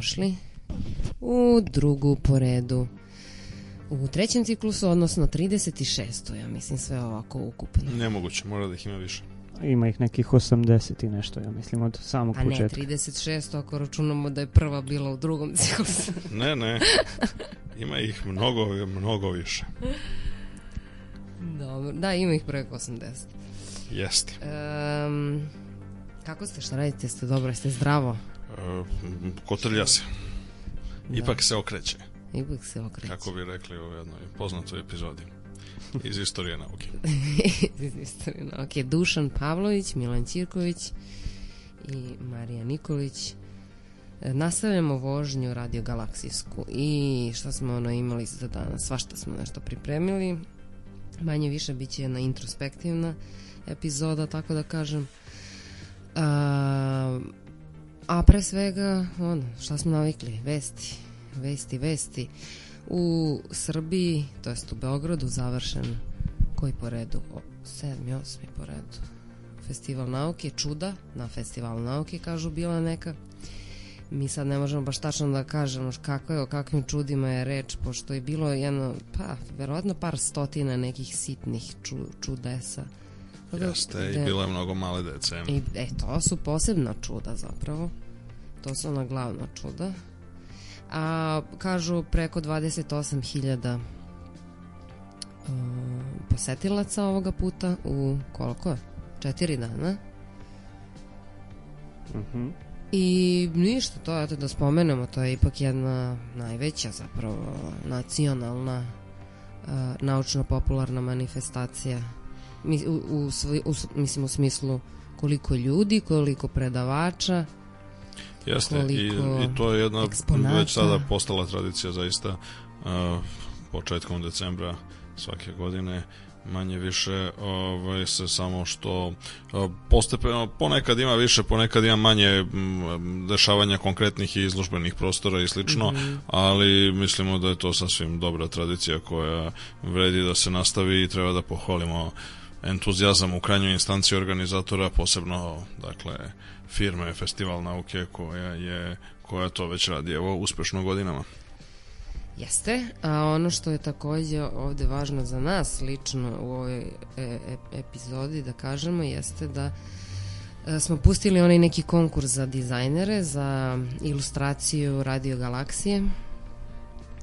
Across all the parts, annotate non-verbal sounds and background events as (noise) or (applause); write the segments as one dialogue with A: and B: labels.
A: dobrodošli u drugu po redu. U trećem ciklusu, odnosno 36. ja mislim sve ovako ukupno.
B: Nemoguće, mora da ih ima više.
C: Ima ih nekih 80 i nešto, ja mislim, od samog
A: A ne,
C: početka.
A: 36. ako računamo da je prva bila u drugom ciklusu. (laughs) (laughs)
B: Ne, ne. Ima ih mnogo, mnogo više.
A: Dobro, da, ima ih preko 80.
B: Jeste.
A: Um, kako ste, šta radite, ste dobro, ste zdravo?
B: E, kotrlja se. Ipak se okreće,
A: Ipak se okreće.
B: kako bi rekli u jednoj poznatoj epizodi iz istorije nauke. (laughs)
A: iz istorije nauke. Dušan Pavlović, Milan Ćirković i Marija Nikolić. E, Nastavljamo vožnju radio galaksijsku i šta smo ono imali za danas, svašta smo nešto pripremili. Manje više bit će jedna introspektivna epizoda, tako da kažem. A, a pre svega, ono, šta smo navikli? Vesti, vesti, vesti. U Srbiji, to jest u Beogradu, završen koji po redu? O, sedmi, osmi po redu. Festival nauke, čuda na festivalu nauke, kažu bila neka. Mi sad ne možemo baš tačno da kažemo kako je, o kakvim čudima je reč, pošto je bilo jedno, pa, verovatno par stotina nekih sitnih ču, čudesa. Tako da-
B: Jeste, i
A: da-
B: bilo je mnogo male dece.
A: i, e, to su posebna čuda zapravo. To su ona glavna čuda. A kažu preko 28.000 uh, posetilaca ovoga puta u koliko? Četiri dana.
C: Mhm.
A: I ništa, to eto da spomenemo, to je ipak jedna najveća zapravo nacionalna uh, naučno-popularna manifestacija. U, u, u, mislim u smislu koliko ljudi, koliko predavača,
B: Jeste, i,
A: koliko
B: i to je jedna
A: eksponata.
B: već sada postala tradicija zaista uh, početkom decembra svake godine manje više ovaj se samo što uh, postepeno ponekad ima više ponekad ima manje mm, dešavanja konkretnih i izložbenih prostora i slično ali mislimo da je to sasvim dobra tradicija koja vredi da se nastavi i treba da pohvalimo entuzijazam u krajnjoj instanciji organizatora posebno dakle firme Festival nauke koja je koja to već radi evo uspešno godinama.
A: Jeste, a ono što je takođe ovde važno za nas lično u ovoj e, e, epizodi da kažemo jeste da e, smo pustili onaj neki konkurs za dizajnere, za ilustraciju Radio Galaksije.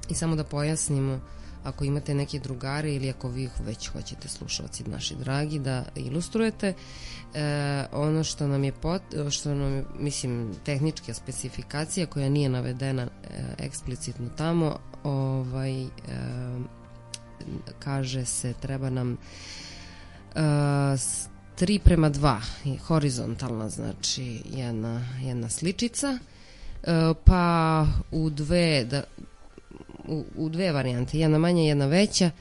A: I samo da pojasnimo ako imate neke drugare ili ako vi već hoćete slušalci naši dragi da ilustrujete e, ono što nam je pot, što nam je, mislim tehnička specifikacija koja nije navedena e, eksplicitno tamo ovaj e, kaže se treba nam e, s- 3 prema 2 horizontalna znači jedna, jedna sličica e, pa u dve da, u, u dve varijante, jedna manja, jedna veća,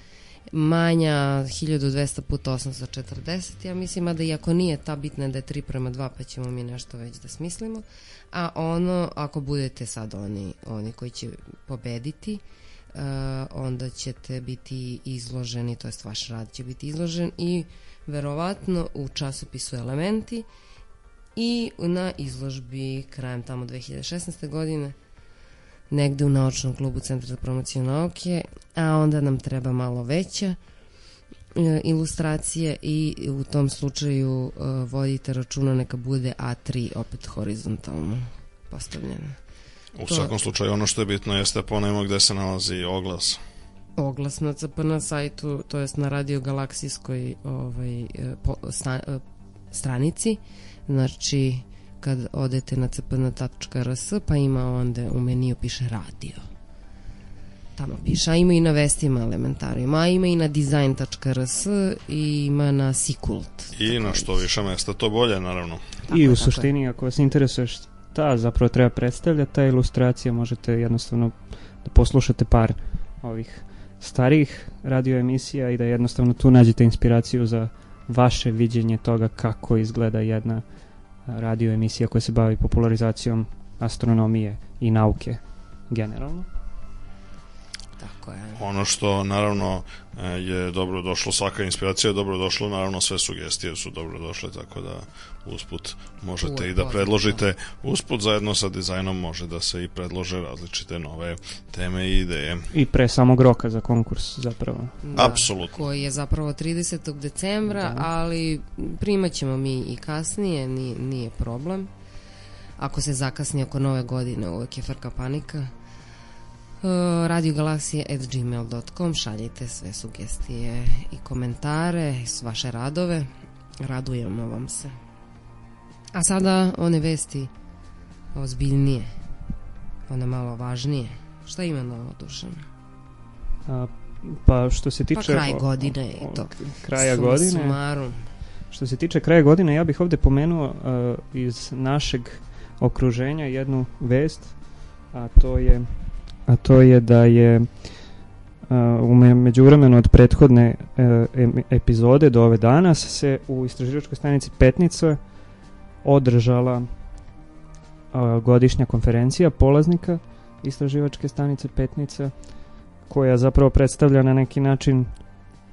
A: manja 1200 puta 840, ja mislim, a da i ako nije ta bitna da je 3 prema 2, pa ćemo mi nešto već da smislimo. A ono, ako budete sad oni, oni koji će pobediti, uh, onda ćete biti izloženi, to jest vaš rad će biti izložen i verovatno u časopisu Elementi i na izložbi krajem tamo 2016. godine negde u naučnom klubu Centra za promociju nauke, a onda nam treba malo veća e, ilustracije i u tom slučaju e, vodite računa neka bude A3 opet horizontalno postavljena.
B: U
A: To-
B: svakom slučaju ono što je bitno jeste ponajmo gde se nalazi oglas
A: oglas na CPN sajtu, to jest na Radio Galaksijskoj ovaj, e, po, sta, stranici. Znači, kad odete na cpn.rs, pa ima onda u meniju piše radio. Tamo piše, a ima i na vestima elementarima, a ima i na design.rs i ima na Sikult.
B: I na što više mesta, to bolje, naravno.
A: Tako
C: I
A: je,
C: u suštini, ako vas interesuje šta zapravo treba predstavljati, ta ilustracija možete jednostavno da poslušate par ovih starijih radio emisija i da jednostavno tu nađete inspiraciju za vaše viđenje toga kako izgleda jedna a, radio emisija koja se bavi popularizacijom astronomije i nauke generalno.
A: Tako je.
B: Ono što naravno e, je dobro došlo, svaka inspiracija je dobro došla, naravno sve sugestije su dobro došle, tako da usput možete
A: Uvek
B: i da predložite, usput zajedno sa dizajnom može da se i predlože različite nove teme i ideje.
C: I pre samog roka za konkurs zapravo.
A: Da,
B: Apsolutno.
A: Koji je zapravo 30. decembra,
C: Da.
A: ali primat ćemo mi i kasnije, nije, nije problem. Ako se zakasni oko nove godine, uvek je frka panika. Uh, radiogalaksije.gmail.com šaljite sve sugestije i komentare, s vaše radove. Radujemo vam se. A sada one vesti ozbiljnije, one malo važnije. Šta ima novo dušan?
C: A, pa što se tiče...
A: kraj
C: o-
A: godine i
C: o-
A: to.
C: Kraja
A: Suma
C: godine.
A: Sumarum.
C: Što se tiče kraja godine, ja bih ovde pomenuo uh, iz našeg okruženja jednu vest, a to je a to je da je u me- međuvremenu od prethodne em- epizode do ove danas se u istraživačkoj stanici Petnica održala godišnja konferencija polaznika istraživačke stanice Petnica koja zapravo predstavlja na neki način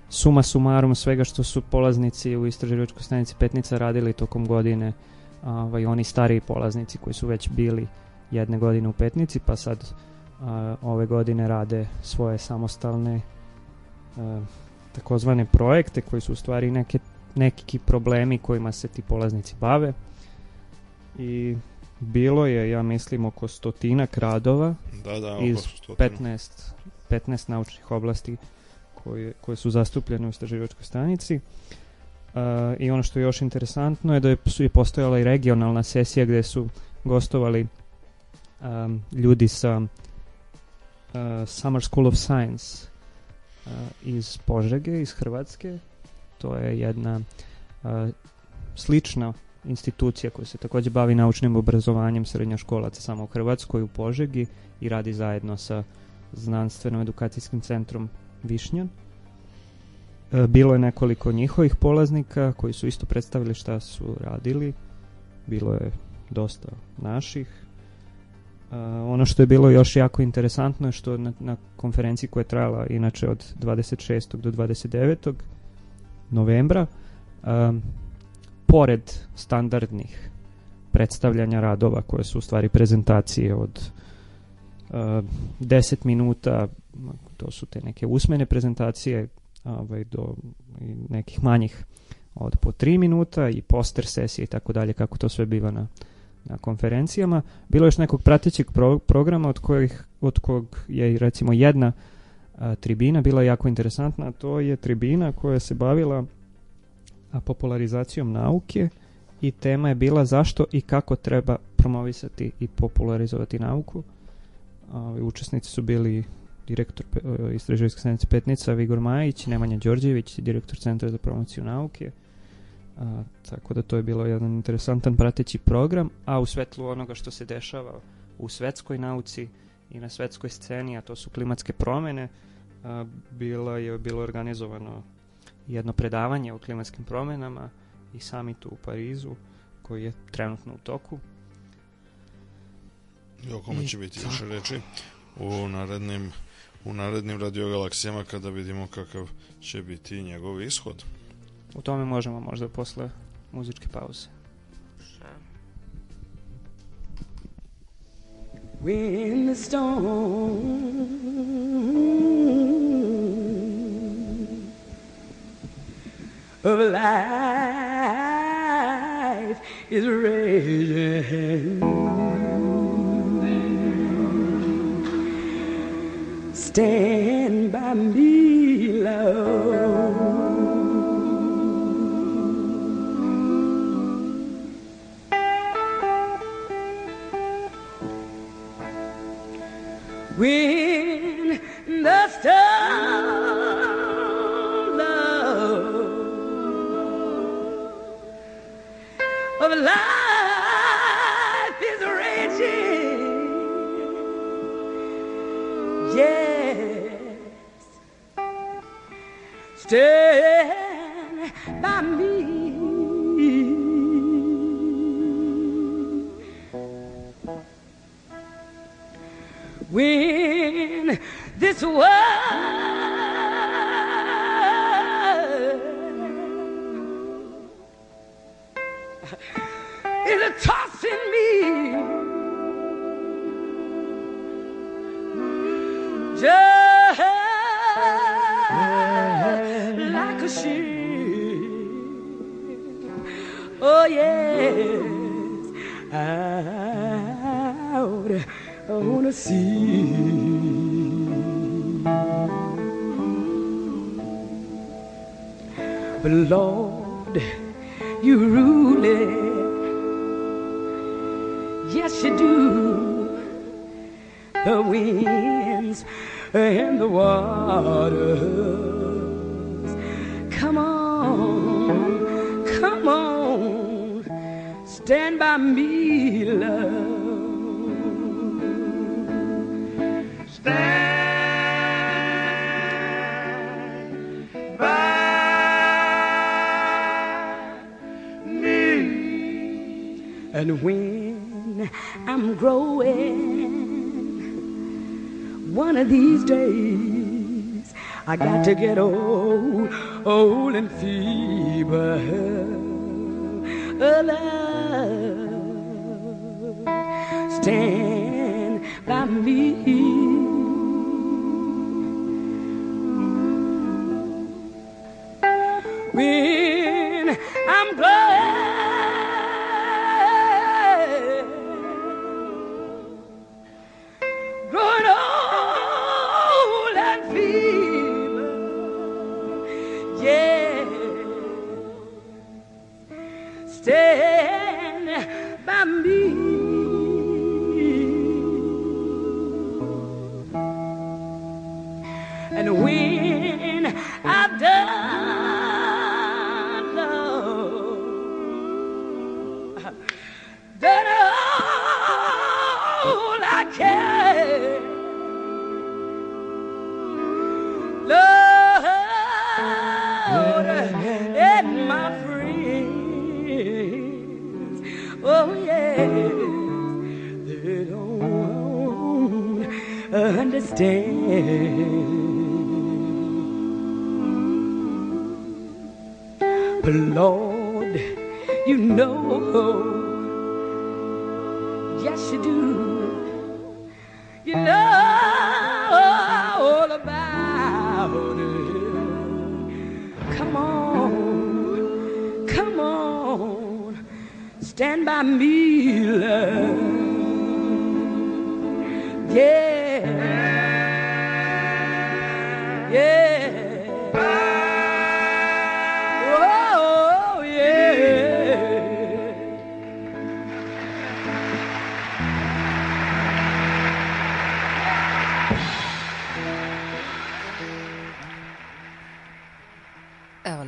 C: suma sumarum svega što su polaznici u istraživačkoj stanici Petnica radili tokom godine, ovaj, oni stariji polaznici koji su već bili jedne godine u Petnici, pa sad a, ove godine rade svoje samostalne a, takozvane projekte koji su u stvari neke, neki problemi kojima se ti polaznici bave i bilo je, ja mislim, oko stotinak radova
B: Da, da,
C: Iz
B: stotinu.
C: 15, 15 naučnih oblasti koje, koje su zastupljene u istraživačkoj stanici. Uh, I ono što je još interesantno je da je, su je postojala i regionalna sesija gde su gostovali um, ljudi sa Summer School of Science uh, iz Požege, iz Hrvatske. To je jedna uh, slična institucija koja se takođe bavi naučnim obrazovanjem srednjoškolaca samo u Hrvatskoj, u Požegi i radi zajedno sa znanstveno-edukacijskim centrom Višnjan. E, Bilo je nekoliko njihovih polaznika koji su isto predstavili šta su radili. Bilo je dosta naših. E, ono što je bilo još jako interesantno je što na, na konferenciji koja je trajala inače od 26. do 29. novembra um, pored standardnih predstavljanja radova koje su u stvari prezentacije od uh, 10 minuta to su te neke usmene prezentacije ovaj, do nekih manjih od po 3 minuta i poster sesije i tako dalje kako to sve biva na, na konferencijama bilo je još nekog pratećeg pro, programa od kojih od kog je recimo jedna a, tribina bila jako interesantna to je tribina koja se bavila a, popularizacijom nauke i tema je bila zašto i kako treba promovisati i popularizovati nauku. A, učesnici su bili direktor e, istraživačke stanice Petnica Vigor Majić, Nemanja Đorđević, direktor Centra za promociju nauke. A, tako da to je bilo jedan interesantan prateći program, a u svetlu onoga što se dešava u svetskoj nauci i na svetskoj sceni, a to su klimatske promene, a, bila je bilo organizovano jedno predavanje o klimatskim promenama i samitu u Parizu koji je trenutno u toku.
B: I o kome će biti više reči u narednim u narednim radiogalaksijama kada vidimo kakav će biti njegov ishod.
C: U tome možemo možda posle muzičke pauze.
D: When the storm of life is raging, stand by me, love. When the storm of life is raging. Yes, stand this world One of these days, I got to get old, old and feeble. Oh, understand. But Lord, you know, yes you do. You know all about it. Come on, come on, stand by me, love. Yeah,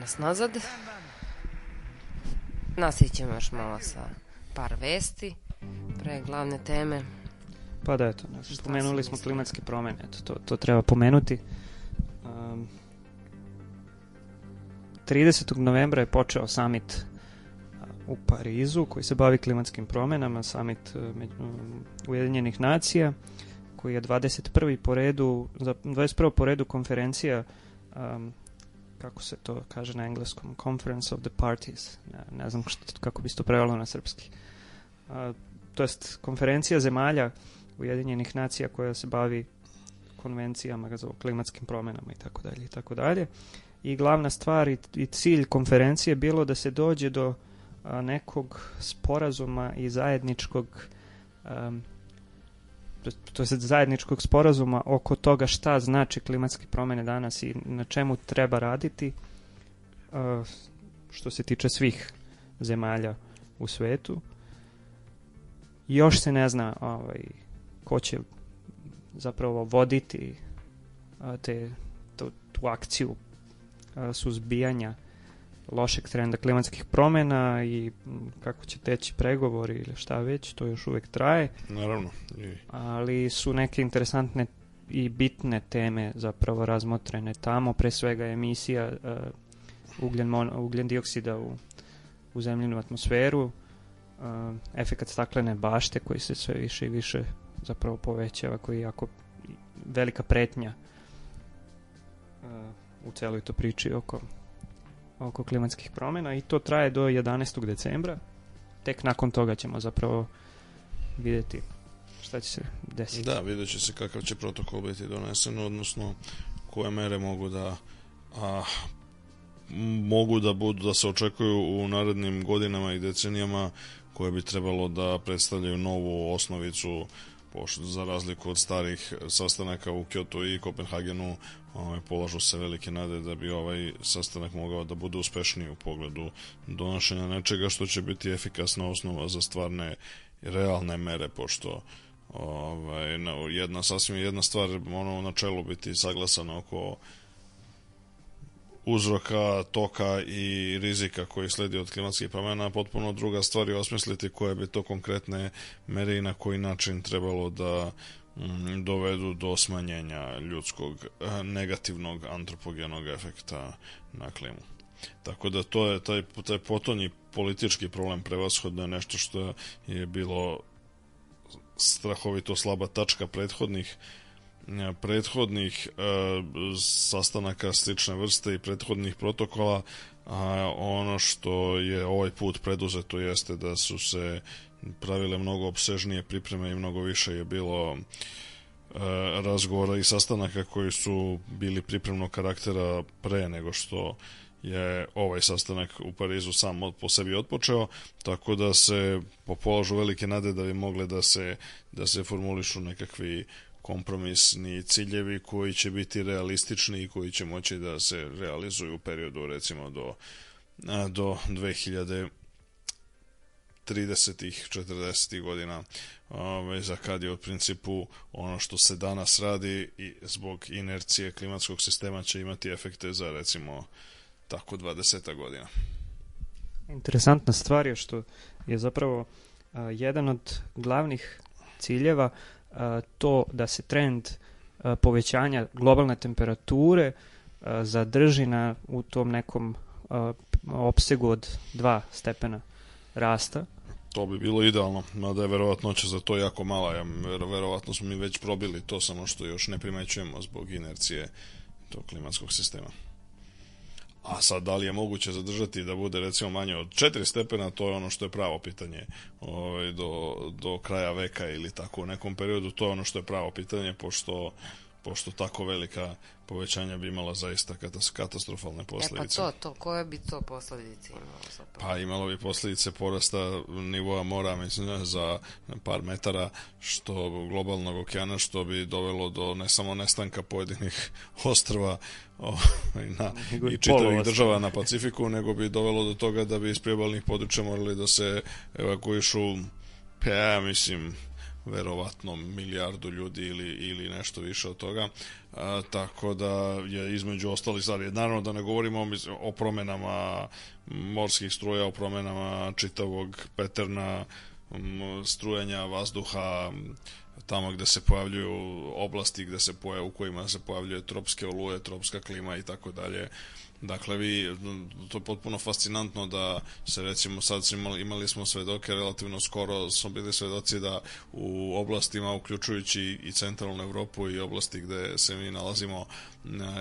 A: nas nazad. Nastavit ćemo još malo sa par vesti pre glavne teme.
C: Pa da, eto, spomenuli smo klimatske promene, eto, to, to treba pomenuti. Um, 30. novembra je počeo summit a, u Parizu koji se bavi klimatskim promenama, summit među- um, Ujedinjenih nacija koji je 21. po redu, za 21. po redu konferencija um, kako se to kaže na engleskom, Conference of the Parties, ne, ne znam što, kako bi se to prevelo na srpski. A, to jest konferencija zemalja Ujedinjenih nacija koja se bavi konvencijama za klimatskim promenama i tako dalje i tako dalje. I glavna stvar i, i cilj konferencije je bilo da se dođe do a, nekog sporazuma i zajedničkog am, to je zajedničkog sporazuma oko toga šta znači klimatske promene danas i na čemu treba raditi uh, što se tiče svih zemalja u svetu. Još se ne zna ovaj, ko će zapravo voditi a, te, to, tu akciju a, suzbijanja lošeg trenda klimatskih promena i kako će teći pregovori ili šta već, to još uvek traje.
B: Naravno. I...
C: Ali su neke interesantne i bitne teme zapravo razmotrene tamo, pre svega emisija uh, ugljen, mon, ugljen dioksida u, u zemljenu atmosferu, uh, efekat staklene bašte koji se sve više i više zapravo povećava, koji je jako velika pretnja uh, u celoj to priči oko oko klimatskih promjena i to traje do 11. decembra. Tek nakon toga ćemo zapravo vidjeti šta će se desiti.
B: Da, vidjet će se kakav će protokol biti donesen, odnosno koje mere mogu da a, mogu da budu da se očekuju u narednim godinama i decenijama koje bi trebalo da predstavljaju novu osnovicu pošto za razliku od starih sastanaka u Kyoto i Kopenhagenu ovaj, polažu se velike nade da bi ovaj sastanak mogao da bude uspešniji u pogledu donošenja nečega što će biti efikasna osnova za stvarne realne mere pošto ovaj, jedna sasvim jedna stvar ono na čelu biti saglasana oko uzroka, toka i rizika koji sledi od klimatskih promjena, potpuno druga stvar je osmisliti koje bi to konkretne mere i na koji način trebalo da mm, dovedu do smanjenja ljudskog eh, negativnog antropogenog efekta na klimu. Tako da to je taj, taj potonji politički problem prevashodno je nešto što je bilo strahovito slaba tačka prethodnih prethodnih e, sastanaka slične vrste i prethodnih protokola a ono što je ovaj put preduzeto jeste da su se pravile mnogo obsežnije pripreme i mnogo više je bilo e, razgovora i sastanaka koji su bili pripremnog karaktera pre nego što je ovaj sastanak u Parizu sam od, po sebi otpočeo, tako da se popolažu velike nade da bi mogle da se, da se formulišu nekakvi kompromisni ciljevi koji će biti realistični i koji će moći da se realizuju u periodu recimo do, do 2030 30-ih, 40 godina ove, za kad je u principu ono što se danas radi i zbog inercije klimatskog sistema će imati efekte za recimo tako 20 godina.
C: Interesantna stvar je što je zapravo a, jedan od glavnih ciljeva to da se trend povećanja globalne temperature zadrži na u tom nekom opsegu od 2 stepena rasta.
B: To bi bilo idealno, mada je verovatnoća za to jako mala. Ja, verovatno smo mi već probili to, samo što još ne primećujemo zbog inercije tog klimatskog sistema. A sad, da li je moguće zadržati da bude recimo manje od 4 stepena, to je ono što je pravo pitanje ovaj, do, do kraja veka ili tako u nekom periodu, to je ono što je pravo pitanje, pošto pošto tako velika povećanja bi imala zaista katastrofalne posledice.
A: E pa to, to, koje bi to posledice imalo
B: zapravo? Pa imalo bi posledice porasta nivoa mora, mislim, za par metara što globalnog okeana, što bi dovelo do ne samo nestanka pojedinih (laughs) ostrva o, na, (laughs) i čitavih država na Pacifiku, nego bi dovelo do toga da bi iz priobalnih područja morali da se evakuišu, pa ja mislim, verovatno milijardu ljudi ili, ili nešto više od toga. A, tako da je između ostalih stvari, naravno da ne govorimo o, o promenama morskih struja, o promenama čitavog peterna, strujanja vazduha, tamo gde se pojavljuju oblasti gde se pojav, u kojima se pojavljuje tropske oluje, tropska klima i tako dalje. Dakle, vi, to je potpuno fascinantno da se recimo sad imali, imali smo svedoke relativno skoro smo bili svedoci da u oblastima uključujući i centralnu Evropu i oblasti gde se mi nalazimo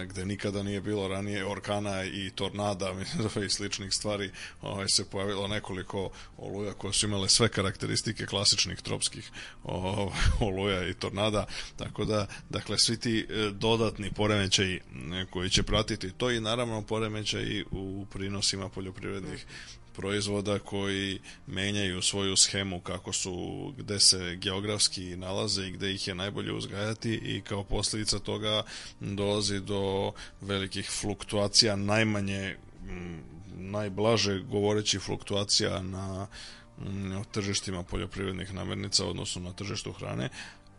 B: gde nikada nije bilo ranije orkana i tornada (laughs) i sličnih stvari ovaj, se pojavilo nekoliko oluja koje su imale sve karakteristike klasičnih tropskih ovaj, (laughs) oluja i tornada tako da dakle svi ti e, dodatni poremećaji koji će pratiti to i naravno poremećaj u prinosima poljoprivrednih proizvoda koji menjaju svoju schemu kako su, gde se geografski nalaze i gde ih je najbolje uzgajati i kao posljedica toga dolazi do velikih fluktuacija najmanje najblaže govoreći fluktuacija na tržištima poljoprivrednih namirnica odnosno na tržištu hrane,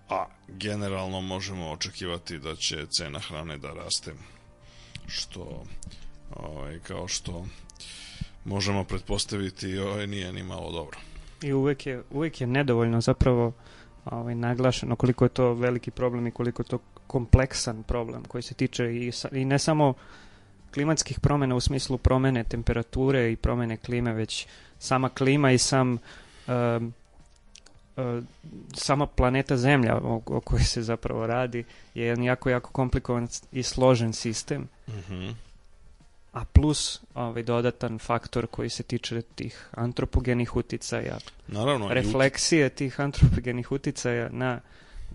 B: a generalno možemo očekivati da će cena hrane da raste što ovaj, kao što možemo pretpostaviti ovaj, nije ni malo dobro.
C: I uvek je, uvek je nedovoljno zapravo ovaj, naglašeno koliko je to veliki problem i koliko je to kompleksan problem koji se tiče i, i ne samo klimatskih promena u smislu promene temperature i promene klime, već sama klima i sam um, uh, sama planeta Zemlja o, o kojoj se zapravo radi je jedan jako, jako komplikovan i složen sistem. Mm -hmm. A plus ovaj dodatan faktor koji se tiče tih antropogenih uticaja.
B: Naravno.
C: Refleksije tih antropogenih uticaja na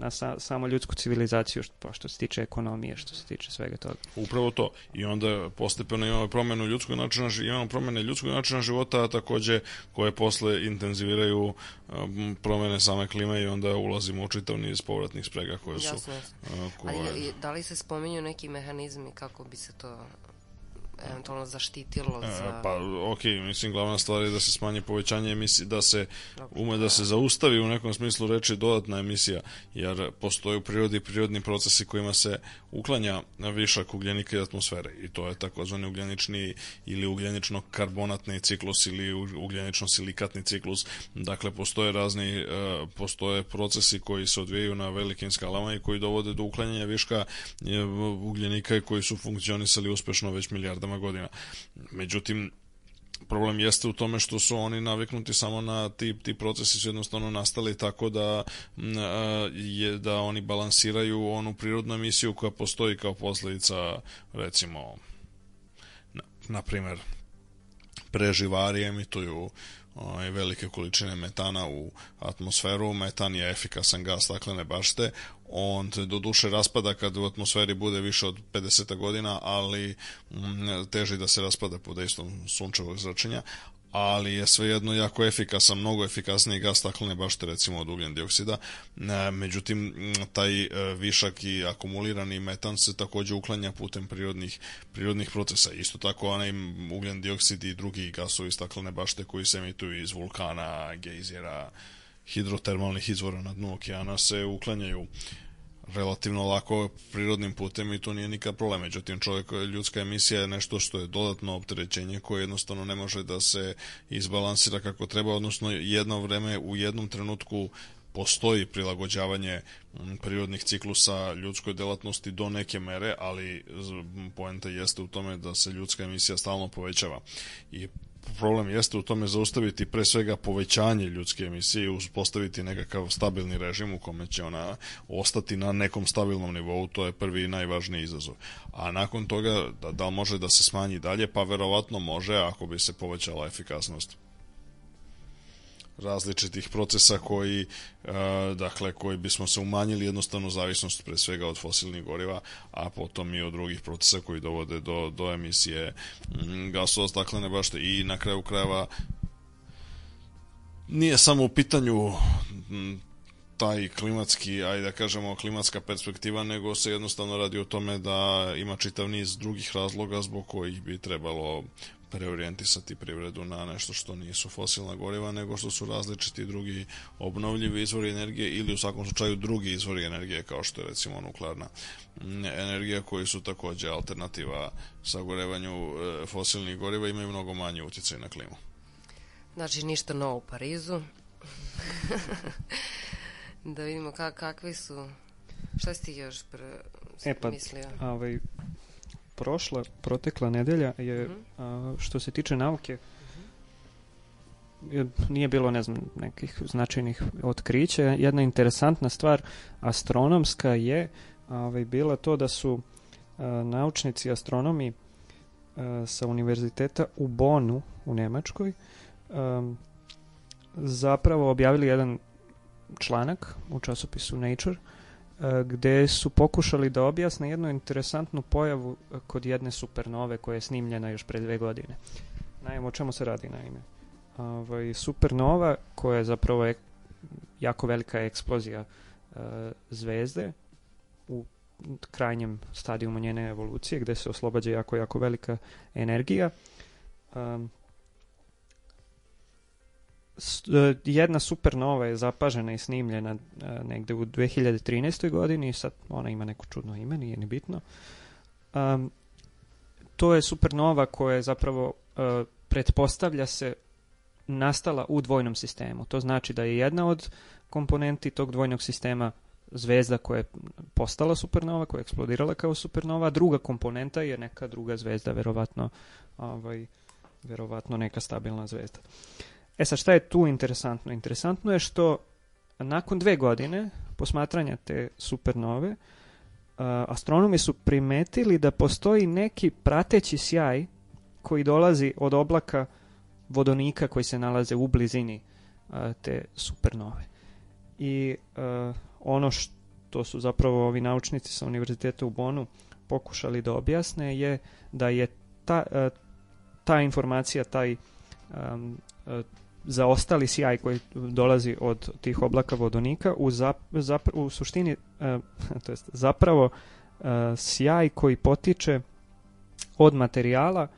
C: na sa, samo ljudsku civilizaciju što, pa što se tiče ekonomije, što se tiče svega toga.
B: Upravo to. I onda postepeno imamo promenu ljudskog načina, imamo promene ljudskog načina života, a takođe koje posle intenziviraju um, promene same klime i onda ulazimo u čitav niz povratnih sprega koje su... Jasno, jasno.
A: Uh, koje... Ali da li se spominju neki mehanizmi kako bi se to eventualno zaštitilo e, za...
B: Pa, ok, mislim, glavna stvar je da se smanji povećanje emisije, da se ume da se zaustavi u nekom smislu reči dodatna emisija, jer postoje u prirodi prirodni procesi kojima se uklanja višak ugljenika i atmosfere i to je takozvani ugljenični ili ugljenično-karbonatni ciklus ili ugljenično-silikatni ciklus. Dakle, postoje razni, e, postoje procesi koji se odvijaju na velikim skalama i koji dovode do uklanjanja viška e, ugljenika i koji su funkcionisali uspešno već milijardama godina. Međutim, problem jeste u tome što su oni naviknuti samo na ti, ti procesi su jednostavno nastali tako da je da oni balansiraju onu prirodnu emisiju koja postoji kao posledica recimo na, na primer preživari emituju ovaj, velike količine metana u atmosferu. Metan je efikasan gas staklene bašte. On do duše raspada kad u atmosferi bude više od 50 godina, ali mm, teži da se raspada pod dejstvom sunčevog zračenja, ali je svejedno jako efikasan, mnogo efikasniji gas staklene bašte recimo od ugljen dioksida. E, međutim, taj e, višak i akumulirani metan se takođe uklanja putem prirodnih, prirodnih procesa. Isto tako onaj ugljen dioksid i drugi gasovi staklene bašte koji se emituju iz vulkana, gejzira, hidrotermalnih izvora na dnu okeana se uklanjaju relativno lako prirodnim putem i to nije nikad problem. Međutim, čovjek, ljudska emisija je nešto što je dodatno opterećenje koje jednostavno ne može da se izbalansira kako treba, odnosno jedno vreme u jednom trenutku postoji prilagođavanje prirodnih ciklusa ljudskoj delatnosti do neke mere, ali poenta jeste u tome da se ljudska emisija stalno povećava. I problem jeste u tome zaustaviti pre svega povećanje ljudske emisije i uspostaviti nekakav stabilni režim u kome će ona ostati na nekom stabilnom nivou, to je prvi i najvažniji izazov. A nakon toga, da, da može da se smanji dalje? Pa verovatno može ako bi se povećala efikasnost različitih procesa koji e, dakle koji bismo se umanjili jednostavno zavisnost pre svega od fosilnih goriva a potom i od drugih procesa koji dovode do, do emisije mm, gasova staklene bašte. I na kraju krajeva nije samo u pitanju mm, taj klimatski, ajde da kažemo klimatska perspektiva, nego se jednostavno radi o tome da ima čitav niz drugih razloga zbog kojih bi trebalo preorijentisati privredu na nešto što nisu fosilna goriva, nego što su različiti drugi obnovljivi izvori energije ili u svakom slučaju drugi izvori energije kao što je recimo nuklearna energija koji su takođe alternativa sagorevanju e, fosilnih goriva imaju mnogo manje utjecaj na klimu.
A: Znači ništa novo u Parizu. (laughs) da vidimo kak, kakvi su šta si ti još pre, e, pa, mislio?
C: Ovaj, prošla, protekla nedelja je, mm -hmm. a, što se tiče nauke, je, nije bilo, ne znam, nekih značajnih otkrića. Jedna interesantna stvar astronomska je ovaj, bila to da su a, naučnici astronomi a, sa univerziteta u Bonu u Nemačkoj a, zapravo objavili jedan članak u časopisu Nature gde su pokušali da objasne jednu interesantnu pojavu kod jedne supernove koja je snimljena još pre dve godine. Naime, o čemu se radi naime? Ovaj, supernova koja je zapravo ek, jako velika eksplozija uh, zvezde u krajnjem stadijumu njene evolucije gde se oslobađa jako, jako velika energija. Jedna supernova je zapažena i snimljena uh, negde u 2013. godini, sad ona ima neko čudno ime, nije ni bitno. Um, to je supernova koja je zapravo uh, pretpostavlja se nastala u dvojnom sistemu. To znači da je jedna od komponenti tog dvojnog sistema zvezda koja je postala supernova, koja je eksplodirala kao supernova, a druga komponenta je neka druga zvezda, verovatno, ovaj, verovatno neka stabilna zvezda. E sad, šta je tu interesantno? Interesantno je što nakon dve godine posmatranja te supernove, uh, astronomi su primetili da postoji neki prateći sjaj koji dolazi od oblaka vodonika koji se nalaze u blizini uh, te supernove. I uh, ono što su zapravo ovi naučnici sa univerziteta u Bonu pokušali da objasne je da je ta, ta informacija, taj um, zaostali sjaj koji dolazi od tih oblaka vodonika u, zap, zap, u suštini uh, (laughs) to jest zapravo uh, sjaj koji potiče od materijala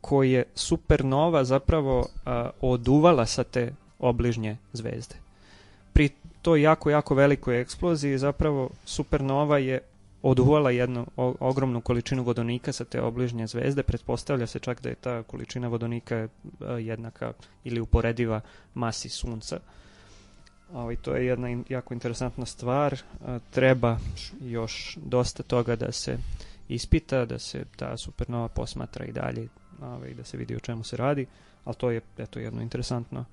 C: koji je supernova zapravo uh, oduvala sa te obližnje zvezde. Pri toj jako, jako velikoj eksploziji zapravo supernova je oduvala jednu ogromnu količinu vodonika sa te obližnje zvezde. Pretpostavlja se čak da je ta količina vodonika e, jednaka ili uporediva masi sunca. Ovaj, to je jedna jako interesantna stvar. E, treba još dosta toga da se ispita, da se ta supernova posmatra i dalje, ovaj, da se vidi o čemu se radi, ali to je eto, jedno interesantno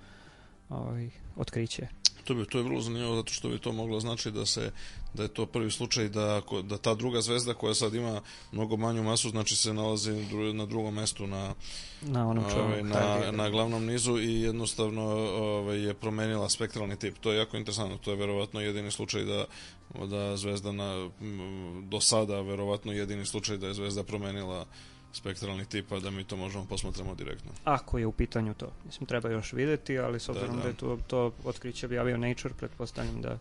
C: ovaj, otkriće.
D: To bi to je vrlo zanimljivo zato što bi to moglo znači da se da je to prvi slučaj da da ta druga zvezda koja sad ima mnogo manju masu znači se nalazi na drugom mestu na
C: na onom
D: ovaj, na, na glavnom nizu i jednostavno ovaj, je promenila spektralni tip. To je jako interesantno. To je verovatno jedini slučaj da da zvezda na do sada verovatno jedini slučaj da je zvezda promenila spektralnih tipa da mi to možemo posmatramo direktno.
C: Ako je u pitanju to. Mislim, treba još videti, ali s obzirom da, da. da je to, to otkriće objavio Nature, pretpostavljam da...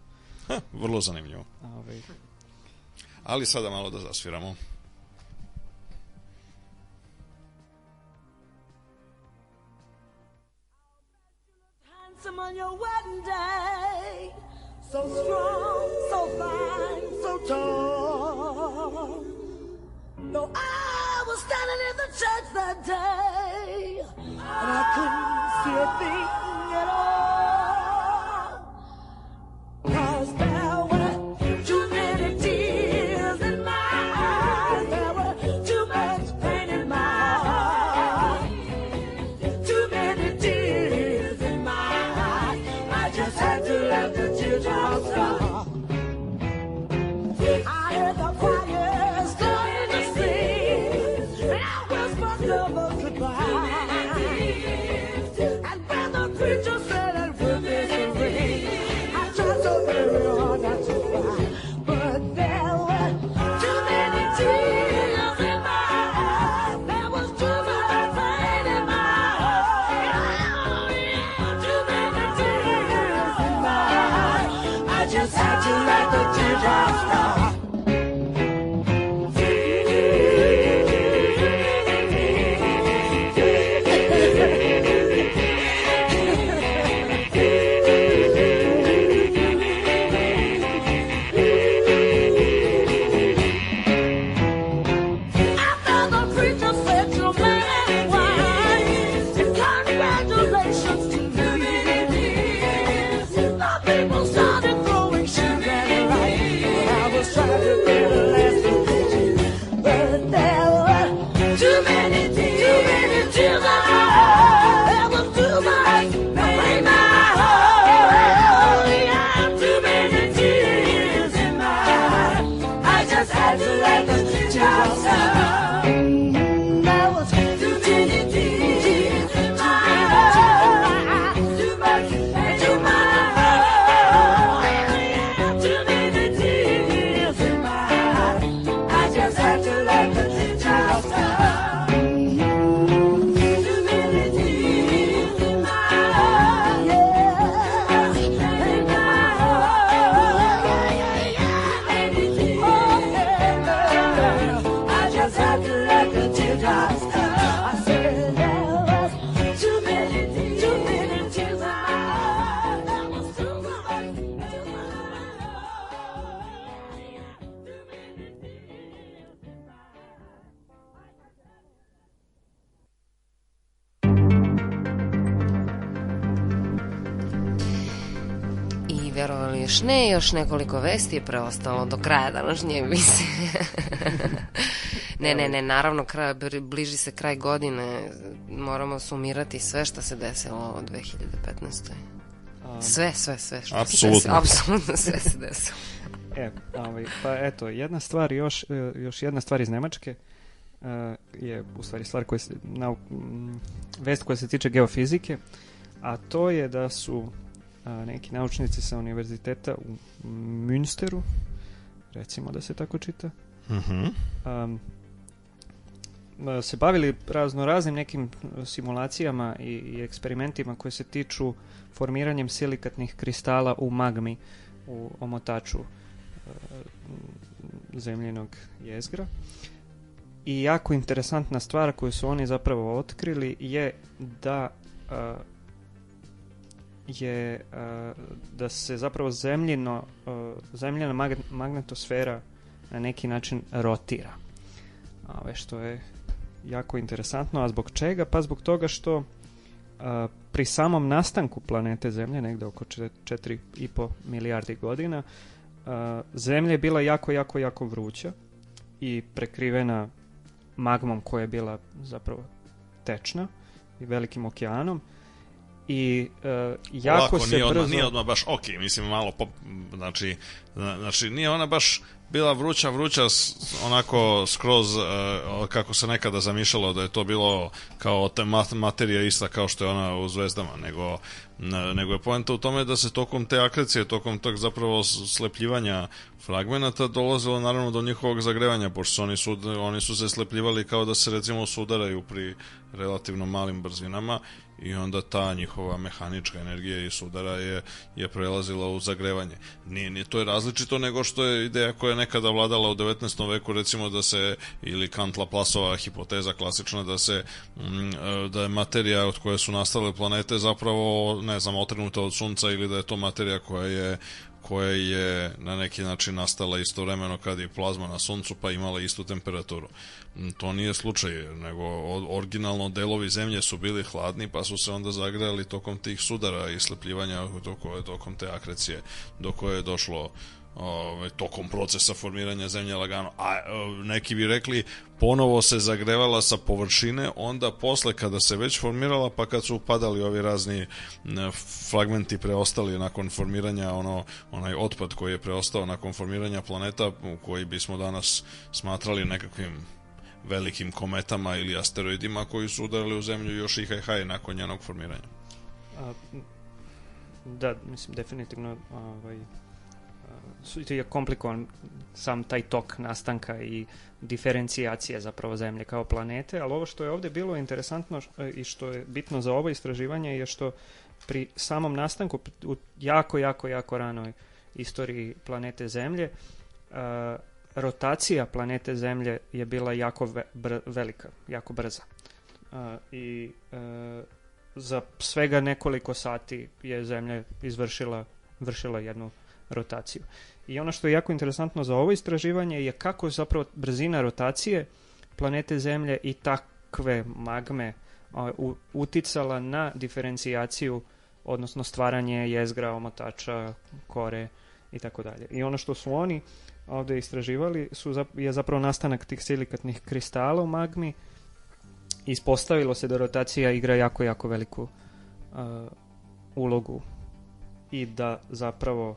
D: Ha, vrlo zanimljivo. Ove... Ovaj. Ali sada malo da zasviramo. on your wedding day. So strong, so fine, so tall. No, I was standing in the church that day, and I couldn't see a thing at all.
A: Još ne, još nekoliko vesti je preostalo do kraja današnje emisije. (laughs) ne, ne, ne, naravno, kraj, bliži se kraj godine, moramo sumirati sve što se desilo od 2015. Sve, sve, sve. Što
B: Apsolutno.
A: Se desilo, (laughs) apsolutno sve se desilo. (laughs)
C: E, ovaj, pa eto, jedna stvar još, e, još jedna stvar iz Nemačke uh, je u stvari stvar koja se, nau, vest koja se tiče geofizike, a to je da su uh, neki naučnici sa univerziteta u Münsteru, recimo da se tako čita,
B: Mhm. -huh.
C: um, se bavili razno raznim nekim simulacijama i, i eksperimentima koje se tiču formiranjem silikatnih kristala u magmi u omotaču zemljenog jezgra. I jako interesantna stvar koju su oni zapravo otkrili je da uh, je uh, da se zapravo zemljino uh, zemljena mag magnetosfera na neki način rotira. Ove što je jako interesantno, a zbog čega? Pa zbog toga što uh, pri samom nastanku planete Zemlje, negde oko 4,5 milijardi godina, uh, Zemlja je bila jako, jako, jako vruća i prekrivena magmom koja je bila zapravo tečna i velikim okeanom i uh, jako
B: Lako,
C: se
B: nije
C: brzo...
B: Nije odmah baš ok, mislim malo pop, znači, znači nije ona baš bila vruća, vruća onako skroz uh, kako se nekada zamišljalo da je to bilo kao te materija ista kao što je ona u zvezdama, nego, nego je poenta u tome da se tokom te akrecije, tokom tog zapravo slepljivanja fragmenata dolazilo naravno do njihovog zagrevanja, pošto su oni, su, oni su se slepljivali kao da se recimo sudaraju pri relativno malim brzinama i onda ta njihova mehanička energija i sudara je, je prelazila u zagrevanje. Nije, nije to je različito nego što je ideja koja je nekada vladala u 19. veku recimo da se ili Kant Laplaceova hipoteza klasična da se m, da je materija od koje su nastale planete zapravo ne znam otrgnuta od sunca ili da je to materija koja je koja je na neki način nastala istovremeno kad je plazma na suncu pa imala istu temperaturu. To nije slučaj, nego originalno delovi zemlje su bili hladni pa su se onda zagrejali tokom tih sudara i slepljivanja tokom, te akrecije do koje je došlo ovaj, tokom procesa formiranja zemlje lagano. A neki bi rekli ponovo se zagrevala sa površine, onda posle kada se već formirala, pa kad su upadali ovi razni fragmenti preostali nakon formiranja, ono, onaj otpad koji je preostao nakon formiranja planeta, koji bismo danas smatrali nekakvim velikim kometama ili asteroidima koji su udarili u zemlju još i haj nakon njenog formiranja.
C: A, da, mislim, definitivno ovaj, je komplikovan sam taj tok nastanka i diferencijacije zapravo zemlje kao planete, ali ovo što je ovde bilo interesantno i što je bitno za ovo istraživanje je što pri samom nastanku u jako, jako, jako ranoj istoriji planete Zemlje uh, rotacija planete Zemlje je bila jako ve, br, velika, jako brza. Uh, I uh, za svega nekoliko sati je Zemlja izvršila vršila jednu rotaciju. I ono što je jako interesantno za ovo istraživanje je kako zapravo brzina rotacije planete Zemlje i takve magme uh, uticala na diferencijaciju odnosno stvaranje jezgra, omotača, kore i tako dalje. I ono što su oni ovde istraživali su, je zapravo nastanak tih silikatnih kristala u magmi. Ispostavilo se da rotacija igra jako, jako veliku uh, ulogu i da zapravo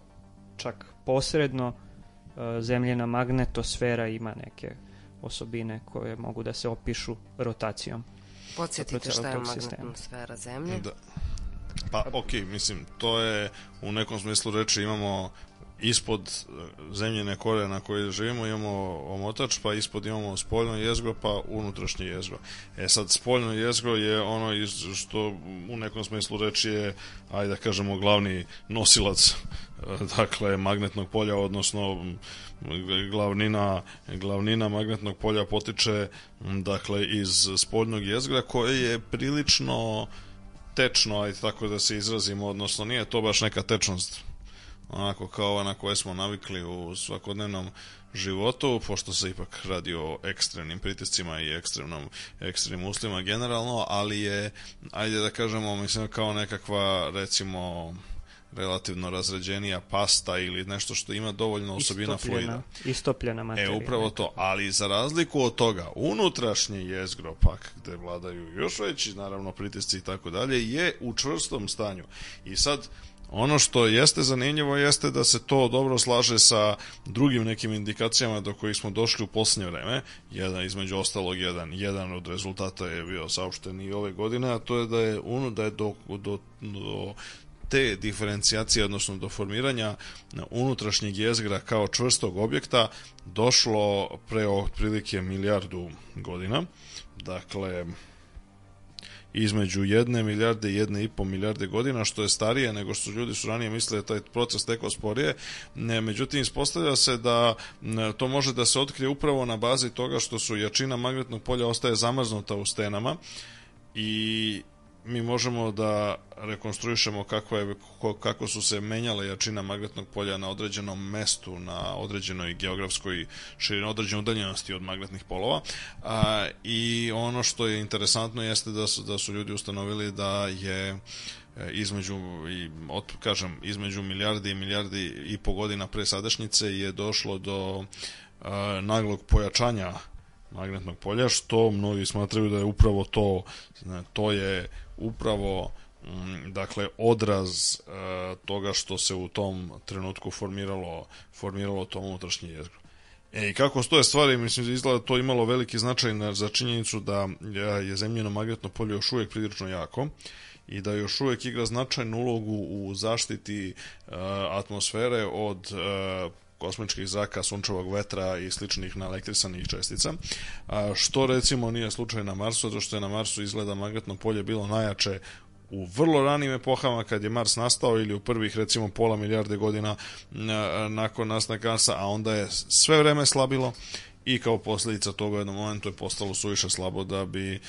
C: čak posredno uh, zemljena magnetosfera ima neke osobine koje mogu da se opišu rotacijom.
A: Podsjetite šta je magnetosfera zemlje.
B: Da. Pa, ok, mislim, to je u nekom smislu reči imamo ispod zemljene kore na kojoj živimo imamo omotač, pa ispod imamo spoljno jezgro, pa unutrašnje jezgro. E sad, spoljno jezgro je ono iz, što u nekom smislu reči je, ajde da kažemo, glavni nosilac dakle, magnetnog polja, odnosno glavnina, glavnina magnetnog polja potiče dakle, iz spoljnog jezgra koje je prilično tečno, ajde tako da se izrazimo, odnosno nije to baš neka tečnost onako kao ova na koje smo navikli u svakodnevnom životu, pošto se ipak radi o ekstremnim pritiscima i ekstremnom, ekstremnim uslovima generalno, ali je, ajde da kažemo, mislim kao nekakva, recimo, relativno razređenija pasta ili nešto što ima dovoljno osobina fluida.
C: Istopljena materija.
B: E, upravo to. Ali za razliku od toga, unutrašnje jezgro pak, gde vladaju još veći, naravno, pritisci i tako dalje, je u čvrstom stanju. I sad, Ono što jeste zanimljivo jeste da se to dobro slaže sa drugim nekim indikacijama do kojih smo došli u poslednje vreme. Jedan između ostalog jedan jedan od rezultata je bio saopšten i ove godine, a to je da je uno da je do, do, do te diferencijacije, odnosno do formiranja unutrašnjeg jezgra kao čvrstog objekta došlo pre otprilike milijardu godina. Dakle, između jedne milijarde i jedne i po milijarde godina, što je starije nego što ljudi su ranije mislili da taj proces teko sporije. Međutim, ispostavlja se da to može da se otkrije upravo na bazi toga što su jačina magnetnog polja ostaje zamrznuta u stenama i mi možemo da rekonstruišemo kako, je, kako su se menjale jačina magnetnog polja na određenom mestu, na određenoj geografskoj širini, određenoj udaljenosti od magnetnih polova. A, I ono što je interesantno jeste da su, da su ljudi ustanovili da je e, između i od, kažem između milijardi i milijardi i po godina pre sadašnjice je došlo do a, naglog pojačanja magnetnog polja, što mnogi smatraju da je upravo to, to je upravo mm, dakle odraz e, toga što se u tom trenutku formiralo formiralo to unutrašnje jezgro. E, i kako stoje stvari, mislim da izgleda to imalo veliki značaj na, za činjenicu da je zemljeno magnetno polje još uvijek prilično jako i da još uvijek igra značajnu ulogu u zaštiti uh, atmosfere od uh, kosmičkih zraka, sunčevog vetra i sličnih naelektrisanih čestica, a, što recimo nije slučaj na Marsu, zato što je na Marsu izgleda magnetno polje bilo najjače u vrlo ranim epohama kad je Mars nastao ili u prvih recimo pola milijarde godina nakon nastanka Marsa, a onda je sve vreme slabilo i kao posljedica toga u jednom momentu je postalo suviše slabo da bi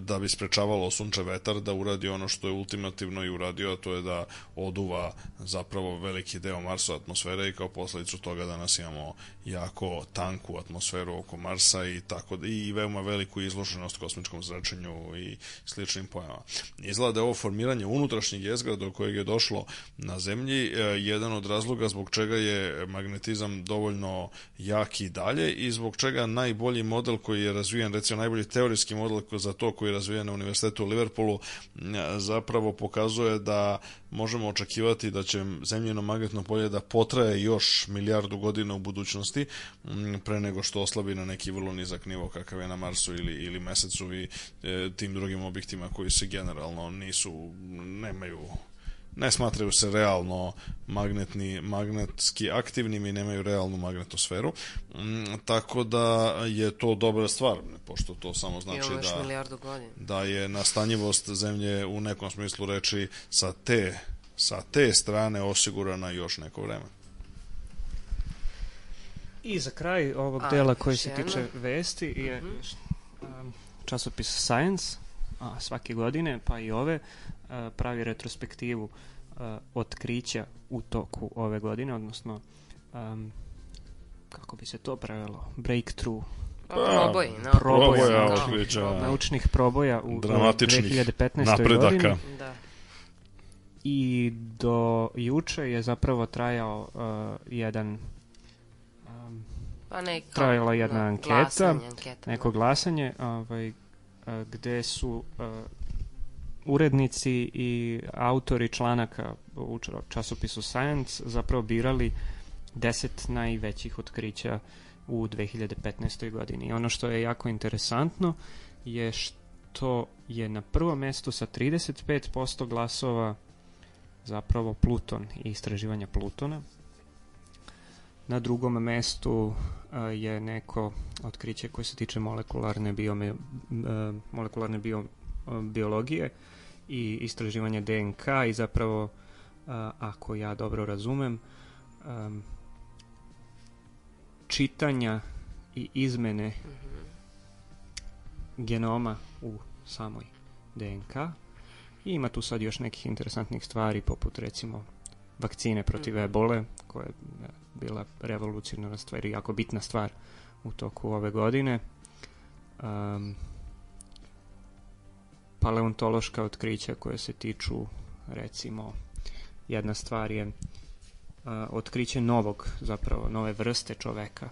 B: da bi sprečavalo sunče vetar da uradi ono što je ultimativno i uradio, a to je da oduva zapravo veliki deo Marsa atmosfere i kao posledicu toga danas imamo jako tanku atmosferu oko Marsa i tako i veoma veliku izloženost kosmičkom zračenju i sličnim pojavama. Izgleda da je ovo formiranje unutrašnjeg jezgra do kojeg je došlo na zemlji e, jedan od razloga zbog čega je magnetizam dovoljno jak i dalje i zbog čega najbolji model koji je razvijen, recimo najbolji teorijski model za to koji je razvijen na Univerzitetu u Liverpoolu zapravo pokazuje da možemo očekivati da će zemljeno magnetno polje da potraje još milijardu godina u budućnosti pre nego što oslabi na neki vrlo nizak nivo kakav je na Marsu ili, ili Mesecu i e, tim drugim objektima koji se generalno nisu, nemaju ne smatraju se realno magnetni, magnetski aktivnim i nemaju realnu magnetosferu. Mm, tako da je to dobra stvar, pošto to samo znači da, da je nastanjivost zemlje u nekom smislu reči sa te, sa te strane osigurana još neko vreme.
C: I za kraj ovog dela koji se tiče vesti je mm -hmm. časopis Science a, svake godine, pa i ove, pravi retrospektivu otkrića u toku ove godine, odnosno um, kako bi se to prevelo, breakthrough
A: pa, proboj, no.
B: proboja, proboja otkrića,
C: naučnih proboja u
B: dramatičnih
C: 2015.
B: napredaka. godini.
A: Da.
C: I do juče je zapravo trajao uh, jedan um,
A: pa neko,
C: trajala jedna no, anketa,
A: glasanje, anketa,
C: neko da. glasanje, ovaj, uh, gde su uh, urednici i autori članaka u časopisu Science zapravo birali deset najvećih otkrića u 2015. godini. Ono što je jako interesantno je što je na prvom mestu sa 35% glasova zapravo Pluton i istraživanje Plutona. Na drugom mestu je neko otkriće koje se tiče molekularne, biome, molekularne bio, biologije i istraživanje DNK i zapravo, ako ja dobro razumem, čitanja i izmene mm -hmm. genoma u samoj DNK. I ima tu sad još nekih interesantnih stvari, poput recimo vakcine protiv mm -hmm. ebole, koja je bila revolucionarna stvar i jako bitna stvar u toku ove godine. Um, paleontološka otkrića koje se tiču recimo jedna stvar je uh, otkriće novog, zapravo nove vrste čoveka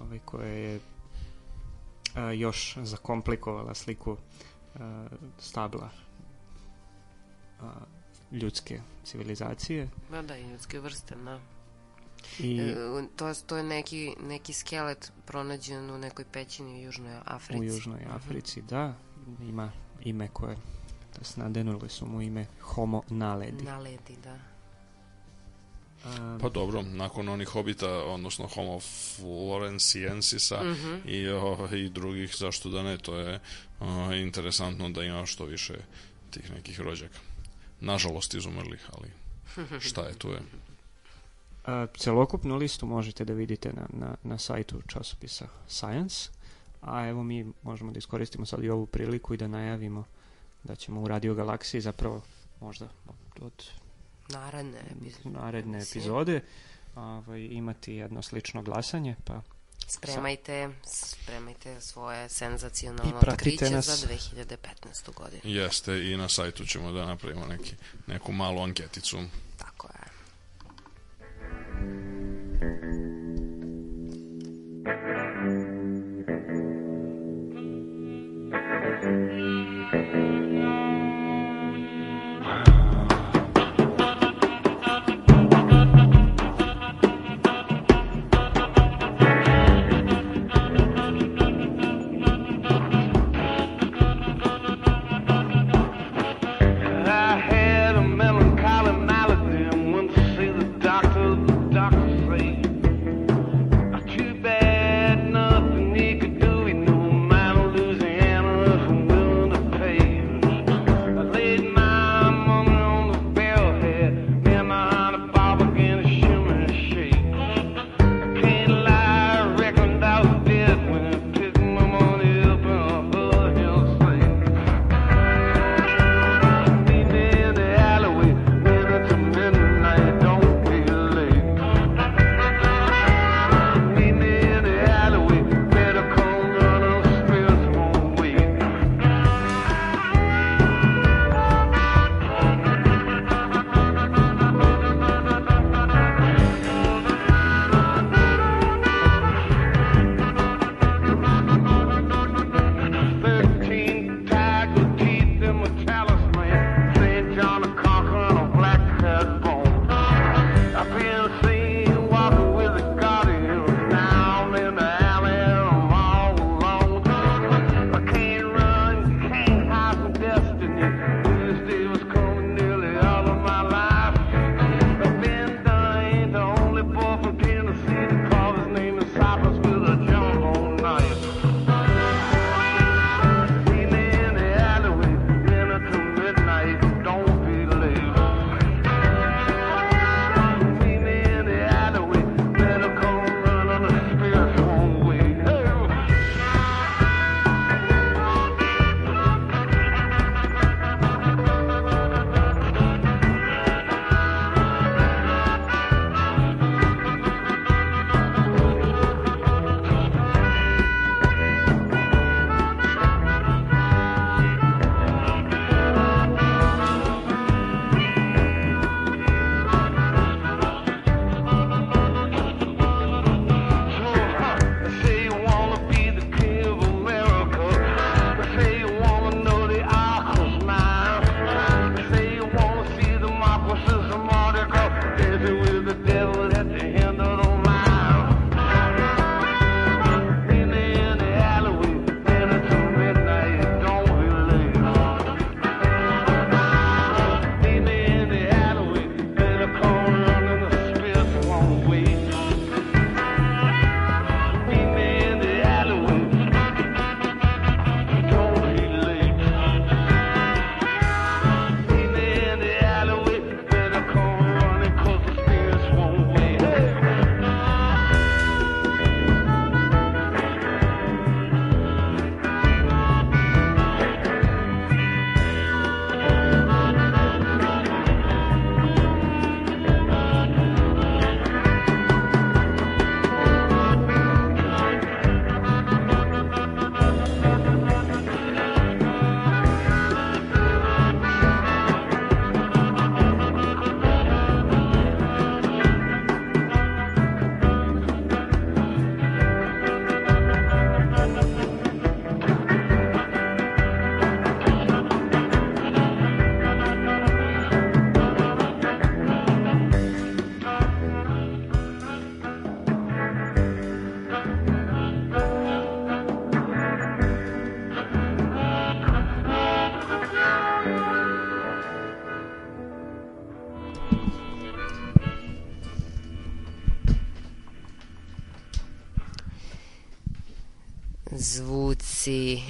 C: ovaj, koje je uh, još zakomplikovala sliku uh, stabla uh, ljudske civilizacije.
E: Ma da, i ljudske vrste, da.
C: I,
E: E, to, to je neki, neki skelet pronađen u nekoj pećini u Južnoj Africi.
C: u Južnoj Africi, da, ima ime koje, to jest nadenule su mu ime Homo naledi.
E: Na ledi, da.
C: A,
B: Pa dobro, nakon onih hobita, odnosno Homo florensiensisa
E: Mhm.
B: i, o, i drugih, zašto da ne, to je o, interesantno da ima što više tih nekih rođaka. Nažalost izumrlih, ali (laughs) šta je tu je.
C: a, celokupnu listu možete da vidite na, na, na sajtu časopisa Science, a evo mi možemo da iskoristimo sad i ovu priliku i da najavimo da ćemo u Radio Galaksiji zapravo možda od
E: Naredne epizode.
C: naredne
E: Mislim.
C: epizode ovaj, imati jedno slično glasanje, pa
E: Spremajte, spremajte svoje senzacionalno otkriće
C: nas.
E: za 2015. godinu.
B: Jeste, i na sajtu ćemo da napravimo neki, neku malu anketicu.
E: Tako je.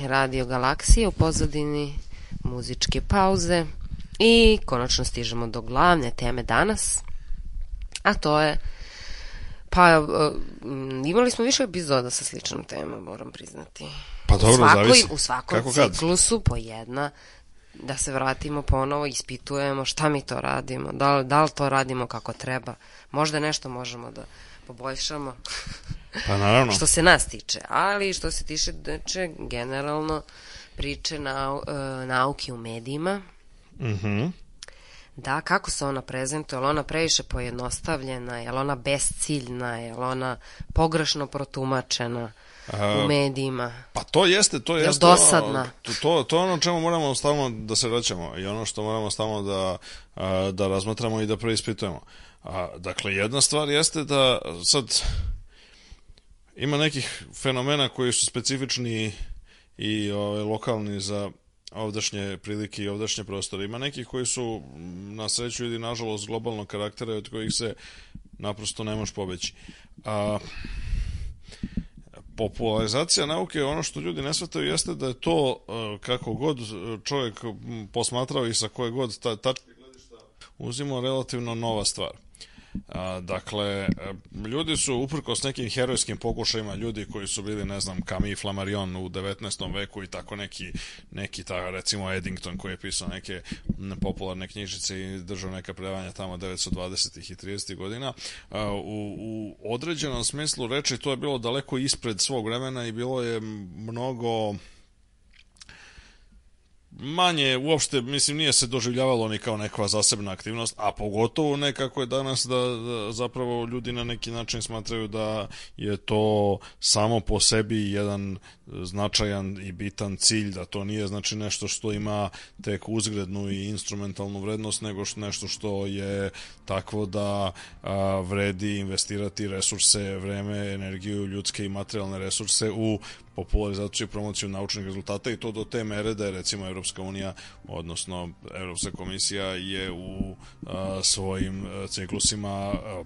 A: Radio Galaksije u pozadini muzičke pauze i konačno stižemo do glavne teme danas, a to je Pa, e, m, imali smo više epizoda sa sličnom temom, moram priznati.
B: Pa dobro,
A: u svakoj,
B: zavisi.
A: U svakom
B: Kako kad?
A: ciklusu po jedna da se vratimo ponovo, ispitujemo šta mi to radimo, da li, da li to radimo kako treba. Možda nešto možemo da poboljšamo (laughs)
B: Pa naravno.
A: što se nas tiče, ali što se tiče tiče generalno priče nau, e, nauke u medijima,
B: Mhm.
A: da, kako se ona prezentuje, je li ona previše pojednostavljena, je li ona besciljna, je li ona pogrešno protumačena
B: A,
A: u medijima.
B: Pa to jeste, to jeste.
A: dosadna?
B: ono, To, to, to je ono čemu moramo stalno da se vraćamo i ono što moramo stalno da, da razmatramo i da preispitujemo. A, dakle, jedna stvar jeste da sad ima nekih fenomena koji su specifični i ove, lokalni za ovdašnje prilike i ovdašnje prostore. Ima nekih koji su m, na sreću ili nažalost globalnog karaktera od kojih se naprosto ne može pobeći. A, popularizacija nauke, ono što ljudi ne shvataju jeste da je to e, kako god e, čovjek posmatrao i sa koje god ta, tačke gledišta uzimo relativno nova stvar. A, dakle, e, ljudi su uprkos nekim herojskim pokušajima, ljudi koji su bili, ne znam, Camille Flammarion u 19. veku i tako neki, neki ta, recimo Eddington koji je pisao neke popularne knjižice i držao neka predavanja tamo 920. i 30. godina, a, u, u određenom smislu reči to je bilo daleko ispred svog vremena i bilo je mnogo manje uopšte, mislim, nije se doživljavalo ni kao neka zasebna aktivnost, a pogotovo ne kako je danas da, da zapravo ljudi na neki način smatraju da je to samo po sebi jedan značajan i bitan cilj, da to nije znači nešto što ima tek uzgrednu i instrumentalnu vrednost, nego što nešto što je takvo da a, vredi investirati resurse, vreme, energiju, ljudske i materijalne resurse u popularizaciju i promociju naučnih rezultata i to do te mere da je recimo Evropska unija, odnosno Evropska komisija je u a, svojim ciklusima a,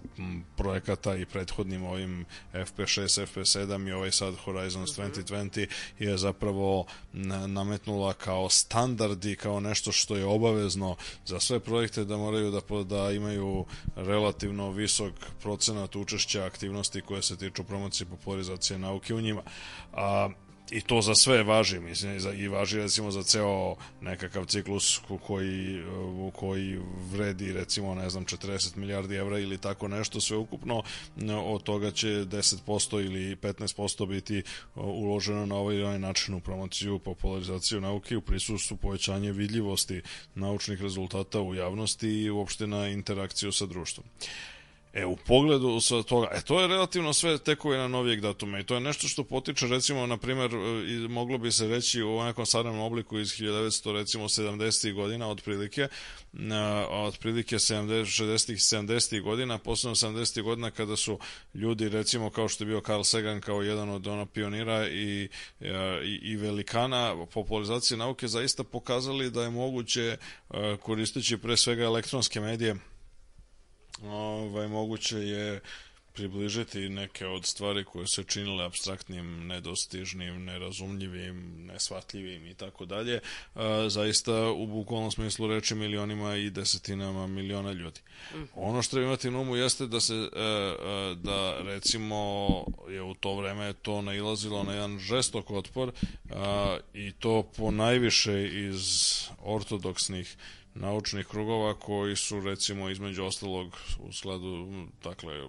B: projekata i prethodnim ovim FP6, FP7 i ovaj sad Horizons 2020 je zapravo na- nametnula kao standard i kao nešto što je obavezno za sve projekte da moraju da, da imaju relativno visok procenat učešća aktivnosti koje se tiču promocije i popularizacije nauke u njima. A, i to za sve važi, mislim, i, za, i važi recimo za ceo nekakav ciklus ko- koji, koji vredi recimo, ne znam, 40 milijardi evra ili tako nešto sve ukupno, od toga će 10% ili 15% biti o, uloženo na ovaj način u promociju, popularizaciju nauke, u prisustvu povećanje vidljivosti naučnih rezultata u javnosti i uopšte na interakciju sa društvom. E, u pogledu sa toga, e, to je relativno sve tekovina novijeg datuma i to je nešto što potiče, recimo, na primjer, e, moglo bi se reći u nekom savremenom obliku iz 1900, recimo, 70. godina, otprilike, na, otprilike 70, 60. i 70. godina, posebno 70. godina kada su ljudi, recimo, kao što je bio Carl Sagan, kao jedan od ono pionira i, e, i, i velikana popularizacije nauke, zaista pokazali da je moguće, e, koristeći pre svega elektronske medije, ovaj, moguće je približiti neke od stvari koje se činile abstraktnim, nedostižnim, nerazumljivim, nesvatljivim i tako dalje, zaista u bukvalnom smislu reči milionima i desetinama miliona ljudi. Ono što treba imati na umu jeste da se e, e, da recimo je u to vreme to nailazilo na jedan žestok otpor a, i to po najviše iz ortodoksnih naučnih krugova koji su recimo između ostalog u skladu dakle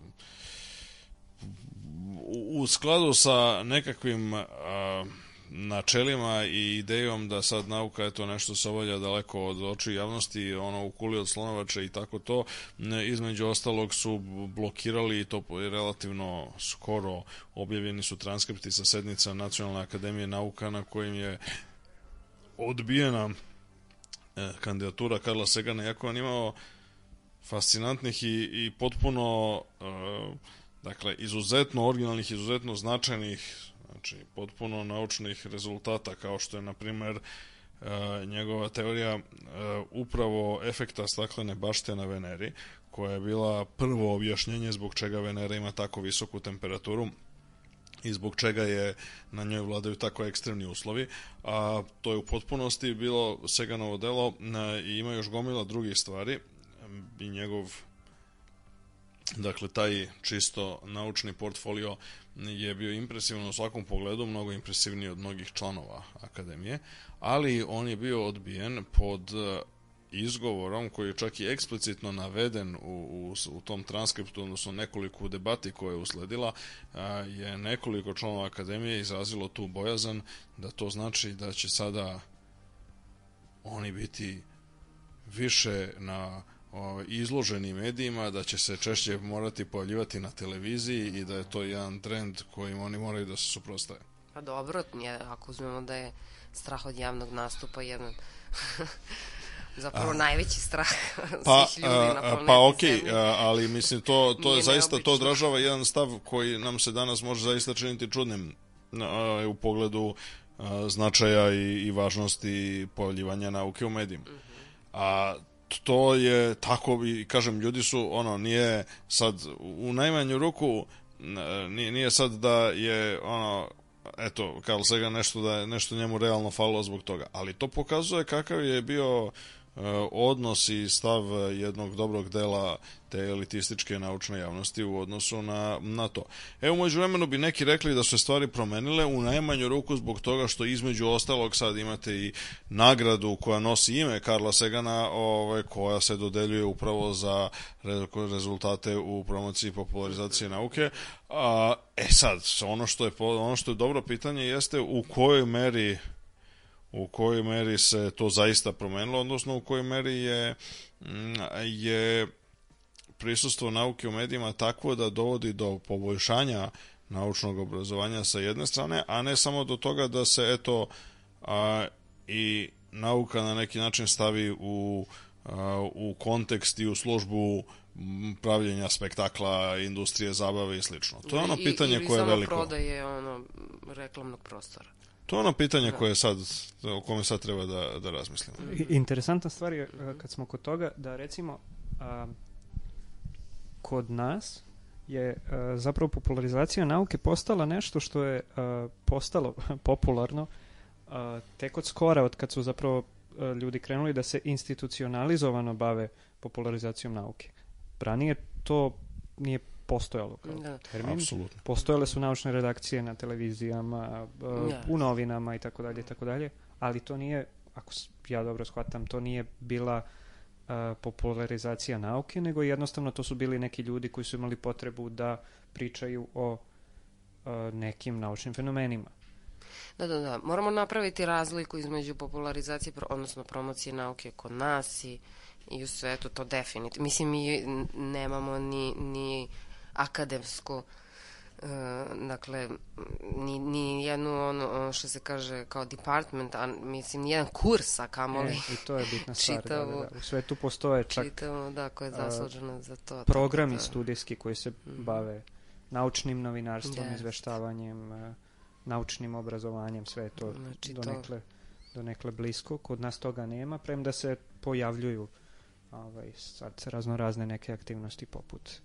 B: u, skladu sa nekakvim a, načelima i idejom da sad nauka je to nešto se obavlja daleko od oči javnosti, ono u kuli od slonovača i tako to, između ostalog su blokirali i to relativno skoro objavljeni su transkripti sa sednica Nacionalne akademije nauka na kojim je odbijena kandidatura Karla Segana, iako on imao fascinantnih i, i potpuno e, dakle, izuzetno originalnih, izuzetno značajnih znači, potpuno naučnih rezultata, kao što je, na primer, e, njegova teorija e, upravo efekta staklene bašte na Veneri, koja je bila prvo objašnjenje zbog čega Venera ima tako visoku temperaturu i zbog čega je na njoj vladaju tako ekstremni uslovi. A, to je u potpunosti bilo Seganovo delo a, i ima još gomila drugih stvari i njegov Dakle, taj čisto naučni portfolio je bio impresivan u svakom pogledu, mnogo impresivniji od mnogih članova akademije, ali on je bio odbijen pod e, izgovorom koji je čak i eksplicitno naveden u, u, u tom transkriptu, odnosno nekoliko debati koje je usledila, a, je nekoliko članova akademije izrazilo tu bojazan da to znači da će sada oni biti više na o, izloženi medijima, da će se češće morati pojavljivati na televiziji i da je to jedan trend kojim oni moraju da se suprostave.
A: Pa dobro, ako uzmemo da je strah od javnog nastupa jedan zapravo a, najveći strah (laughs)
B: pa,
A: svih ljudi na planeti
B: Pa okej, okay, ali mislim to, to je zaista, neobično. to odražava jedan stav koji nam se danas može zaista činiti čudnim a, u pogledu a, značaja i, i važnosti pojavljivanja nauke u medijima. Mm -hmm. A to je tako i kažem ljudi su ono nije sad u najmanju ruku nije, nije sad da je ono eto Carl Sagan nešto da je nešto njemu realno falilo zbog toga ali to pokazuje kakav je bio odnos i stav jednog dobrog dela te elitističke naučne javnosti u odnosu na, na to. Evo, među vremenu bi neki rekli da su stvari promenile u najmanju ruku zbog toga što između ostalog sad imate i nagradu koja nosi ime Karla Segana ovaj, koja se dodeljuje upravo za rezultate u promociji i popularizaciji nauke. A, e sad, ono što, je, ono što je dobro pitanje jeste u kojoj meri u kojoj meri se to zaista promenilo, odnosno u kojoj meri je, mm, je prisustvo nauke u medijima takvo da dovodi do poboljšanja naučnog obrazovanja sa jedne strane, a ne samo do toga da se eto a, i nauka na neki način stavi u, a, u kontekst i u službu pravljenja spektakla, industrije zabave i slično. To je ono pitanje I, koje je veliko.
A: Ili samo prodaje ono reklamnog prostora.
B: To je ono pitanje koje sad, o kome sad treba da, da razmislimo.
C: Interesantna stvar je, kad smo kod toga, da recimo a, kod nas je a, zapravo popularizacija nauke postala nešto što je a, postalo (laughs) popularno a, tek od skora, od kad su zapravo a, ljudi krenuli da se institucionalizovano bave popularizacijom nauke. Ranije to nije postojalo kao da. termin.
B: Apsolutno.
C: Postojale su naučne redakcije na televizijama, da. u novinama i tako dalje i tako dalje, ali to nije, ako ja dobro shvatam, to nije bila uh, popularizacija nauke, nego jednostavno to su bili neki ljudi koji su imali potrebu da pričaju o uh, nekim naučnim fenomenima.
A: Da, da, da. Moramo napraviti razliku između popularizacije, odnosno promocije nauke kod nas i, i u svetu, to definitivno. Mislim, mi nemamo ni, ni akademsku Uh, dakle, ni, ni jednu ono što se kaže kao department, a mislim ni jedan kurs, a kamoli
C: e, i to je bitna stvar, čitavu, da, da, da. u svetu postoje čak
A: čitavu, da, koja je zaslužena za to.
C: Programi da, studijski koji se mm -hmm. bave naučnim novinarstvom, yes. izveštavanjem, uh, naučnim obrazovanjem, sve je to znači, donekle, to... donekle blisko. Kod nas toga nema, premda se pojavljuju ovaj, sad razno razne neke aktivnosti poput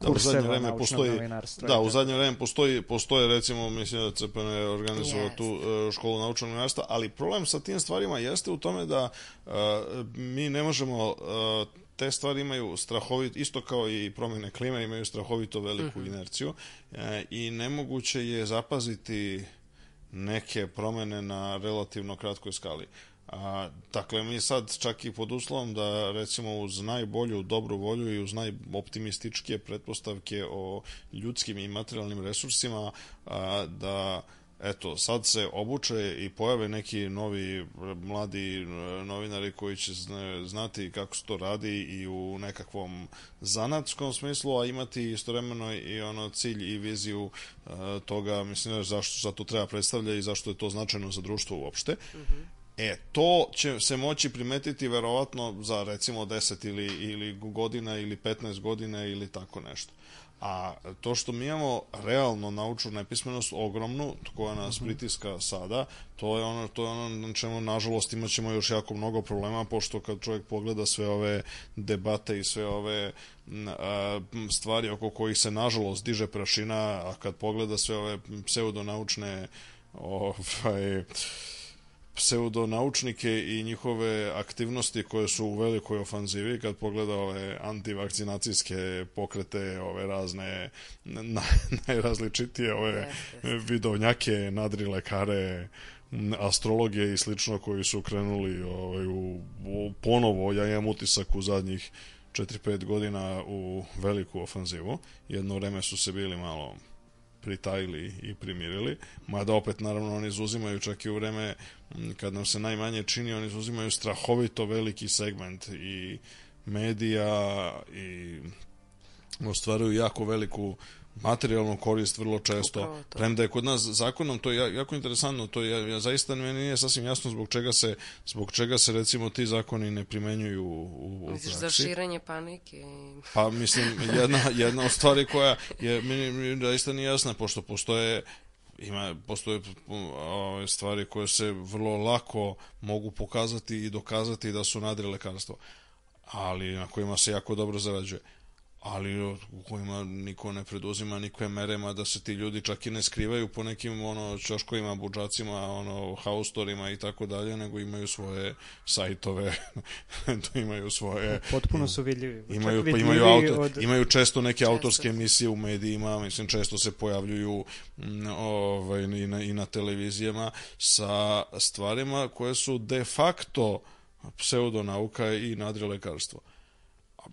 B: da, u zadnje vreme postoji da u zadnje vreme postoji postoje recimo mislim da CPN je organizovao yes. tu uh, školu naučnog novinarstva ali problem sa tim stvarima jeste u tome da uh, mi ne možemo uh, te stvari imaju strahovit, isto kao i promjene klime, imaju strahovito veliku mm -hmm. inerciju e, i nemoguće je zapaziti neke promene na relativno kratkoj skali. A, dakle, mi sad čak i pod uslovom da recimo uz najbolju dobru volju i uz najoptimističkije pretpostavke o ljudskim i materijalnim resursima a, da eto, sad se obuče i pojave neki novi mladi e, novinari koji će znati kako se to radi i u nekakvom zanatskom smislu, a imati istovremeno i ono cilj i viziju uh, toga, mislim, zašto za to treba predstavlja i zašto je to značajno za društvo uopšte. Mm -hmm E, to će se moći primetiti verovatno za recimo 10 ili, ili godina ili 15 godina ili tako nešto. A to što mi imamo realno naučnu nepismenost ogromnu, koja nas pritiska sada, to je ono, to je ono na čemu nažalost imat ćemo još jako mnogo problema, pošto kad čovjek pogleda sve ove debate i sve ove a, stvari oko kojih se nažalost diže prašina, a kad pogleda sve ove pseudonaučne ovaj, pseudonaučnike i njihove aktivnosti koje su u velikoj ofanzivi kad pogleda ove antivakcinacijske pokrete, ove razne na, (laughs) najrazličitije ove vidovnjake, nadrilekare, astrologe i slično koji su krenuli ovaj, u, u ponovo, ja imam utisak u zadnjih 4-5 godina u veliku ofanzivu. Jedno vreme su se bili malo pritajili i primirili, mada opet naravno oni izuzimaju čak i u vreme kad nam se najmanje čini, oni izuzimaju strahovito veliki segment i medija i ostvaruju jako veliku materijalnu korist vrlo često. Premda je kod nas zakonom to je ja- jako interesantno, to je ja, ja zaista meni nije sasvim jasno zbog čega se zbog čega se recimo ti zakoni ne primenjuju u, u
A: Misliš za
B: praksi.
A: širenje panike.
B: Pa mislim, jedna, jedna od stvari koja je meni, meni zaista nije jasna, pošto postoje ima, postoje ove stvari koje se vrlo lako mogu pokazati i dokazati da su nadri lekarstvo, ali na kojima se jako dobro zarađuje ali u kojima niko ne preduzima nikakve mere, da se ti ljudi čak i ne skrivaju po nekim ono ćoškovima, budžacima, ono haustorima i tako dalje, nego imaju svoje sajtove, (laughs) imaju svoje
C: Potpuno su vidljivi.
B: Imaju, pa imaju, auto,
C: od...
B: imaju često neke
A: Često.
B: autorske emisije u medijima, mislim često se pojavljuju mm, ovaj, i, na, i na televizijama sa stvarima koje su de facto pseudonauka i nadrilekarstvo.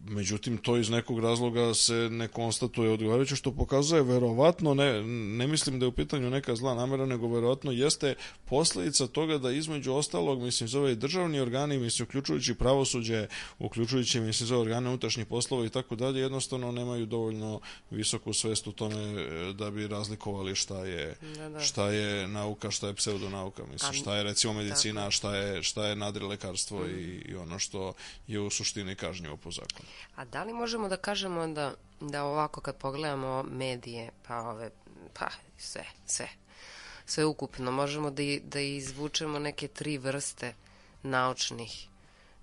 B: Međutim, to iz nekog razloga se ne konstatuje odgovarajuće, što pokazuje verovatno, ne, ne mislim da je u pitanju neka zla namera, nego verovatno jeste posledica toga da između ostalog, mislim, zove i državni organi, mislim, uključujući pravosuđe, uključujući, mislim, zove organe unutrašnjih poslova i tako dalje, jednostavno nemaju dovoljno visoku svest u tome e, da bi razlikovali šta je,
A: Da, da.
B: šta je nauka, šta je pseudonauka, mislim, šta je recimo medicina, šta je, šta je nadrilekarstvo i, i ono što je u suštini kažnjivo po zakonu.
A: A da li možemo da kažemo da, da ovako kad pogledamo medije, pa ove, pa sve, sve, sve ukupno, možemo da, i- da izvučemo neke tri vrste naučnih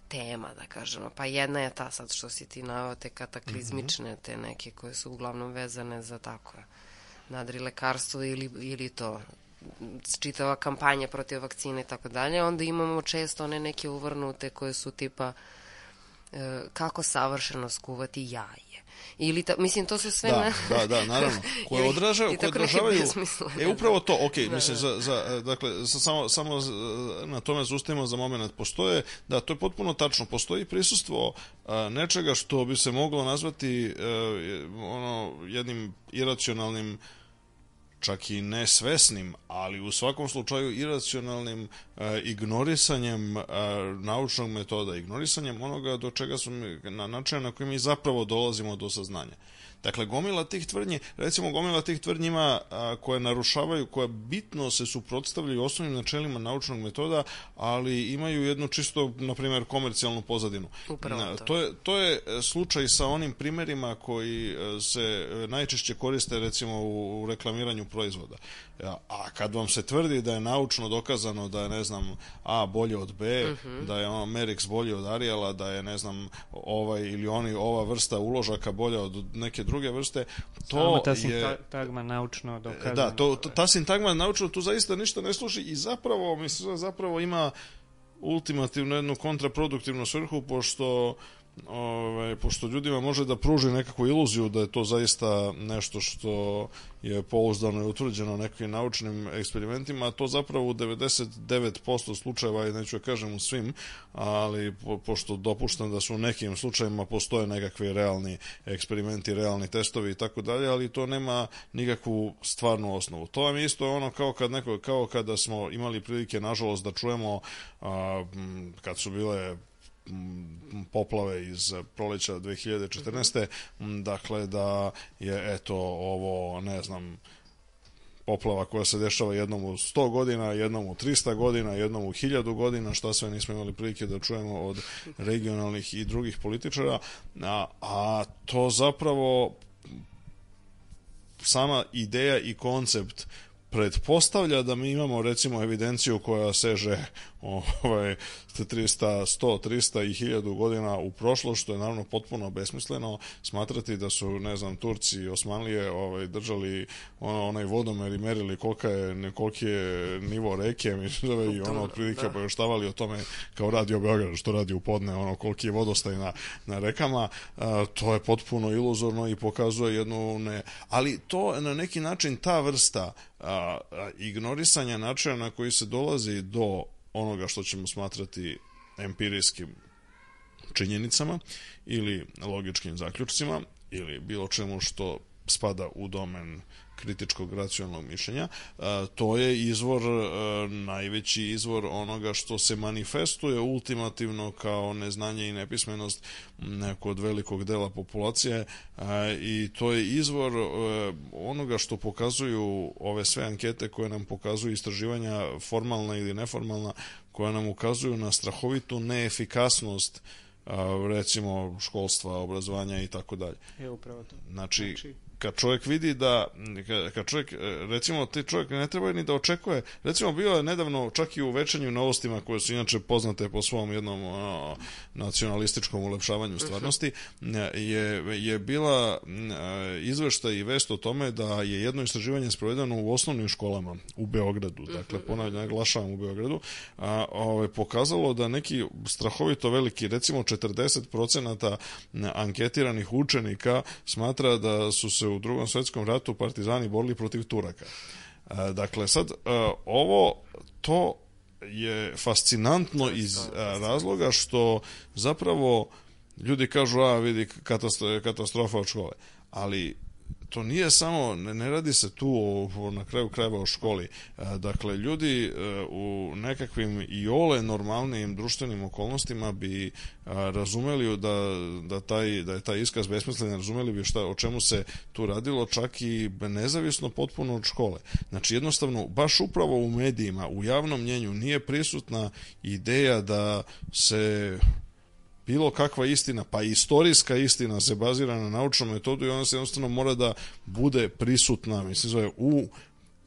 A: tema, da kažemo. Pa jedna je ta sad što si ti naveo, te kataklizmične, te neke koje su uglavnom vezane za tako nadrilekarstvo ili, ili to čitava kampanja protiv vakcine i tako dalje. Onda imamo često one neke uvrnute koje su tipa e, kako savršeno skuvati jaje. Ili ta, mislim, to su sve...
B: Da,
A: na...
B: da, da, naravno. (laughs) Koje
A: i
B: koje odražavaju. E
A: da.
B: upravo to, ok, (laughs)
A: Da,
B: mislim
A: da.
B: za za dakle sa- samo samo z- na tome zustavimo za momenat. Postoje, da, to je potpuno tačno, postoji prisustvo a, nečega što bi se moglo nazvati e, ono jednim iracionalnim čak i nesvesnim, ali u svakom slučaju iracionalnim e, ignorisanjem e, naučnog metoda, ignorisanjem onoga do čega su na način na koji mi zapravo dolazimo do saznanja. Dakle, gomila tih tvrdnji, recimo gomila tih tvrdnji ima a, koje narušavaju, koja bitno se suprotstavljaju osnovnim načelima naučnog metoda, ali imaju jednu čisto, na primjer, komercijalnu pozadinu.
A: Upravo to.
B: to je, to je e, slučaj sa onim primerima koji e, se e, najčešće koriste recimo u, u reklamiranju proizvoda. A kad vam se tvrdi da je naučno dokazano da je, ne znam, A bolje od B,
A: Mhm.
B: da je ono Merix bolji od Ariela, da je, ne znam, ovaj ili oni, ova vrsta uložaka bolja od neke druge vrste, to
C: Sama ta
B: je...
C: sintagma naučno dokazana.
B: Da, to, to, ta sintagma naučno tu zaista ništa ne služi i zapravo, mislim, zapravo ima ultimativno jednu kontraproduktivnu svrhu, pošto Ove, pošto ljudima može da pruži nekakvu iluziju da je to zaista nešto što je pouzdano i utvrđeno nekim naučnim eksperimentima, a to zapravo u 99% slučajeva, i neću da kažem u svim, ali po, pošto dopuštam da su u nekim slučajevima postoje nekakvi realni eksperimenti, realni testovi i tako dalje, ali to nema nikakvu stvarnu osnovu. To vam je isto ono kao kad neko, kao kada smo imali prilike nažalost da čujemo a, kad su bile poplave iz proleća 2014. m, Dakle, da je, eto, ovo, ne znam, poplava koja se dešava jednom u 100 godina, jednom u 300 godina, jednom u 1000 godina, šta sve nismo imali prilike da čujemo od regionalnih i drugih političara, a, a to zapravo sama ideja i koncept pretpostavlja da mi imamo recimo evidenciju koja seže ovaj 300, 100, 300 i 1000 godina u prošlost, što je naravno potpuno besmisleno smatrati da su, ne znam, Turci i Osmanlije ovaj, držali ono, onaj vodomer i merili kolika je, koliki je nivo reke, mislim, i ono otprilike da. o tome kao radio Beograd, što radi u podne, ono koliki je vodostaj na, na rekama, a, to je potpuno iluzorno i pokazuje jednu ne... Ali to na neki način ta vrsta a, a, ignorisanja načina na koji se dolazi do onoga što ćemo smatrati empirijskim činjenicama ili logičkim zaključcima ili bilo čemu što spada u domen kritičkog racionalnog mišljenja, to je izvor, najveći izvor onoga što se manifestuje ultimativno kao neznanje i nepismenost kod velikog dela populacije i to je izvor onoga što pokazuju ove sve ankete koje nam pokazuju istraživanja formalna ili neformalna, koja nam ukazuju na strahovitu neefikasnost recimo školstva, obrazovanja i tako dalje.
C: Je upravo to.
B: Znači, znači kad čovjek vidi da, kad čovjek, recimo, ti čovjek ne treba ni da očekuje, recimo, bio je nedavno čak i u večernju novostima, koje su inače poznate po svom jednom ono, nacionalističkom ulepšavanju stvarnosti, je, je bila izvešta i vest o tome da je jedno istraživanje sprovedeno u osnovnim školama u Beogradu, dakle, ponavljam, naglašavam u Beogradu, a, ovaj, pokazalo da neki strahovito veliki, recimo 40% anketiranih učenika smatra da su se u drugom svetskom ratu partizani borili protiv Turaka. E, dakle, sad, e, ovo, to je fascinantno iz e, razloga što zapravo ljudi kažu, a vidi katastrofa od škole. Ali to nije samo, ne, ne radi se tu o, o, na kraju krajeva o školi. E, dakle, ljudi e, u nekakvim i ole normalnim društvenim okolnostima bi a, razumeli da, da, taj, da je taj iskaz besmislen, razumeli bi šta, o čemu se tu radilo, čak i nezavisno potpuno od škole. Znači, jednostavno, baš upravo u medijima, u javnom mnjenju nije prisutna ideja da se bilo kakva istina, pa i istorijska istina se bazira na naučnom metodu i ona se jednostavno mora da bude prisutna, mislim zove, u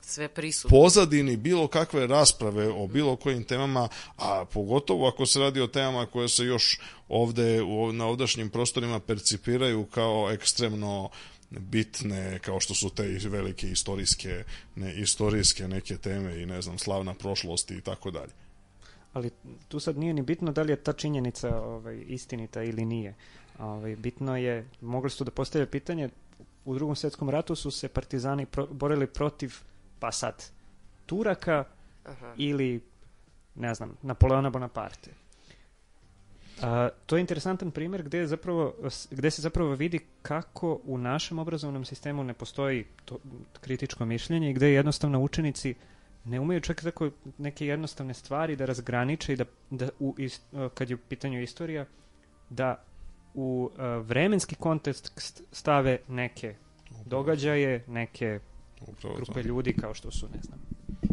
A: sve prisutno.
B: pozadini bilo kakve rasprave o bilo kojim temama, a pogotovo ako se radi o temama koje se još ovde u, na ovdašnjim prostorima percipiraju kao ekstremno bitne kao što su te velike istorijske ne istorijske neke teme i ne znam slavna prošlost i tako dalje
C: ali tu sad nije ni bitno da li je ta činjenica ovaj, istinita ili nije. Ovaj, bitno je, mogli su da postave pitanje, u drugom svetskom ratu su se partizani pro, borili protiv, pa sad, Turaka Aha. ili, ne znam, Napoleona Bonaparte. A, to je interesantan primjer gde, je zapravo, gde se zapravo vidi kako u našem obrazovnom sistemu ne postoji to kritičko mišljenje i gde jednostavno učenici ne umeju čak tako neke jednostavne stvari da razgraniče i da, da u, ist, kad je u pitanju istorija, da u uh, vremenski kontekst stave neke događaje, neke Upravo grupe to. ljudi kao što su, ne znam,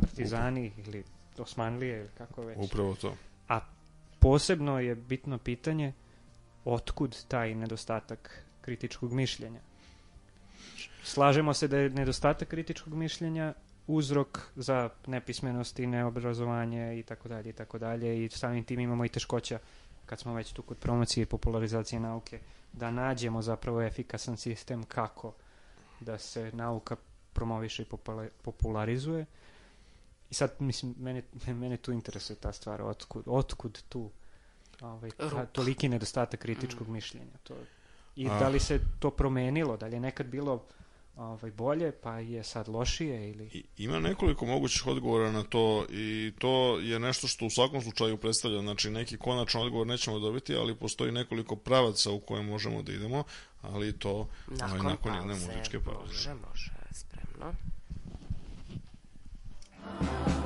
C: partizani Upravo. ili Osmanlije ili kako već.
B: Upravo to.
C: A posebno je bitno pitanje otkud taj nedostatak kritičkog mišljenja. Slažemo se da je nedostatak kritičkog mišljenja uzrok za nepismenost i neobrazovanje i tako dalje i tako dalje i samim tim imamo i teškoća kad smo već tu kod promocije i popularizacije nauke da nađemo zapravo efikasan sistem kako da se nauka promoviše i popularizuje i sad mislim mene, mene tu interesuje ta stvar otkud, otkud tu ovaj, ta, toliki nedostatak kritičkog mm. mišljenja to, i A. da li se to promenilo da li je nekad bilo ovaj, bolje, pa je sad lošije ili...
B: I, ima nekoliko mogućih odgovora na to i to je nešto što u svakom slučaju predstavlja, znači neki konačan odgovor nećemo dobiti, ali postoji nekoliko pravaca u koje možemo da idemo, ali to nakon, ovaj, nakon jedne muzičke pauze.
A: Može, može, spremno.
F: darling,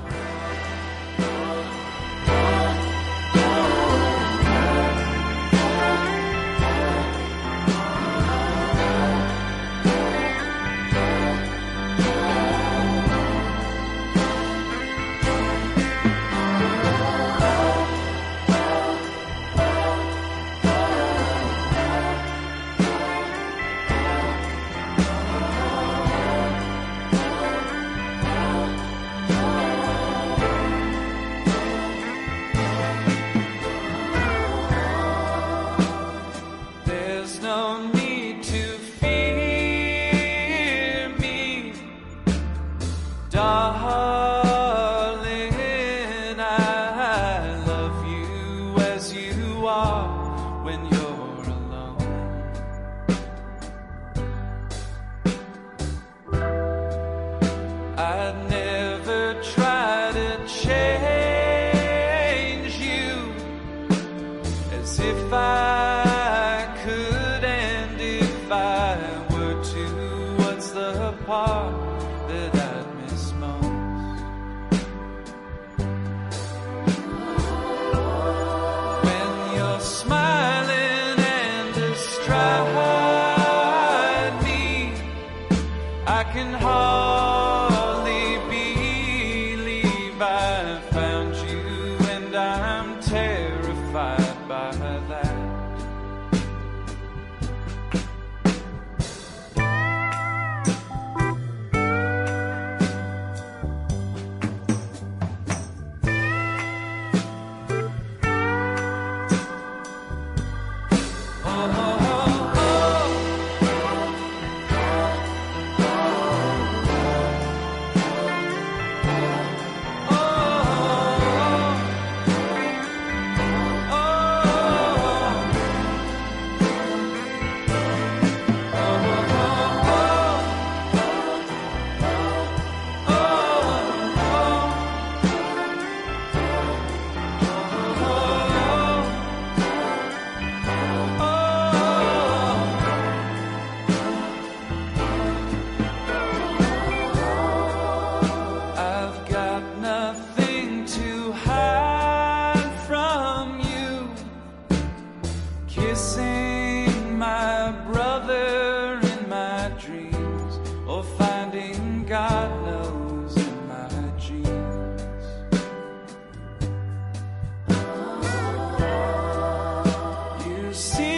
F: see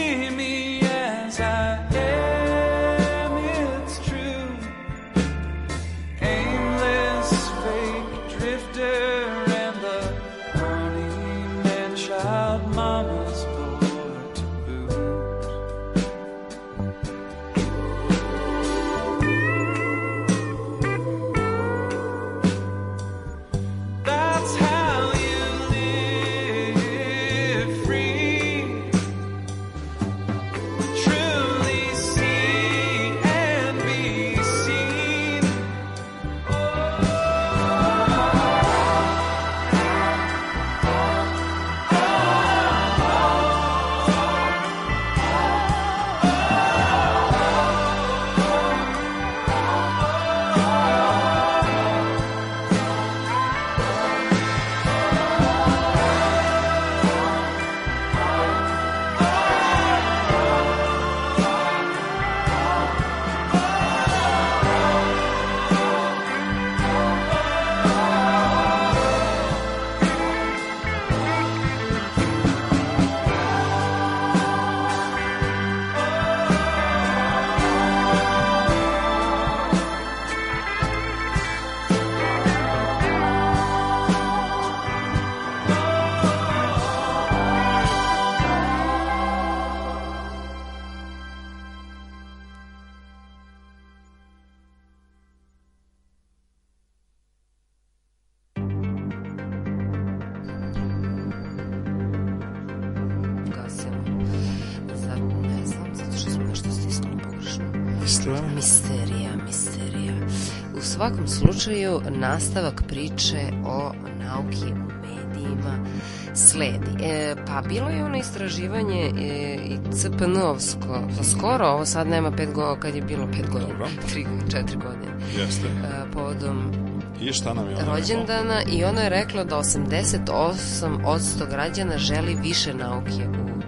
A: slučaju, nastavak priče o nauki u medijima sledi. E, pa bilo je ono istraživanje e, i CPN-ovsko, skoro, ovo sad nema pet godina, kad je bilo pet godina,
B: Dobro. (laughs)
A: tri, četiri godine,
B: Jeste.
A: e, povodom
B: I šta nam je ono
A: rođendana i ono je reklo da 88% građana želi više nauke u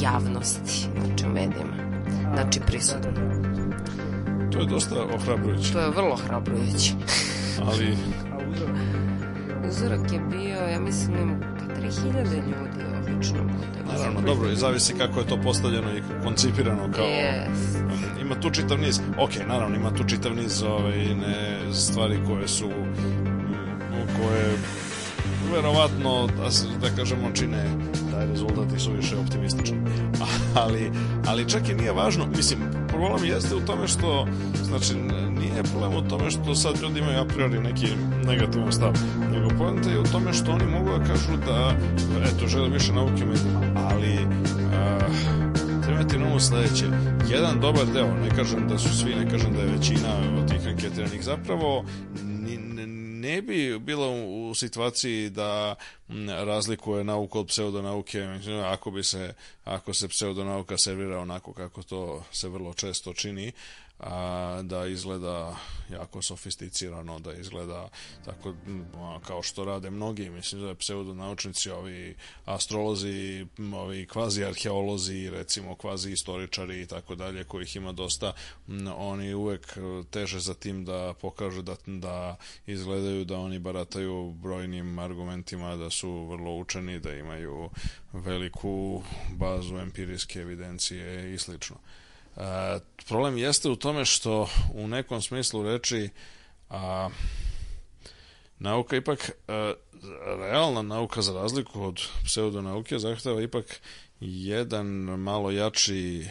A: javnosti, znači u medijima, znači prisutno.
B: To je dosta ohrabrujuće,
A: To je vrlo hrabrujuće. (laughs)
B: ali
C: A uzorak?
A: Uzorak je bio, ja mislim, pa 3000 ljudi obično bude.
B: naravno, dobro, i zavisi kako je to postavljeno i koncipirano kao...
A: Yes.
B: Ima tu čitav niz, ok, naravno, ima tu čitav niz ovaj, ne, stvari koje su, mm, koje verovatno, da, se- da kažemo, čine taj rezultat i su više optimistični. (laughs) Ali, ali čak i nije važno, mislim, problem jeste u tome što, znači, nije problem u tome što sad ljudi imaju a priori neki negativan stav, nego poenta je u tome što oni mogu da kažu da, eto, žele više nauke medijima, ali uh, treba na umu sledeće. Jedan dobar deo, ne kažem da su svi, ne kažem da je većina od tih anketiranih zapravo ne, bi bila u, situaciji da razlikuje nauku od pseudonauke ako bi se ako se pseudonauka servira onako kako to se vrlo često čini da izgleda jako sofisticirano, da izgleda tako a, kao što rade mnogi, mislim da pseudonaučnici, ovi astrolozi, ovi kvazi arheolozi, recimo kvazi istoričari i tako dalje, kojih ima dosta, oni uvek teže za tim da pokažu da, da izgledaju da oni barataju brojnim argumentima, da su vrlo učeni, da imaju veliku bazu empirijske evidencije i slično. E, problem jeste u tome što u nekom smislu reči a, nauka ipak e, realna nauka za razliku od pseudonauke zahteva ipak jedan malo jači e,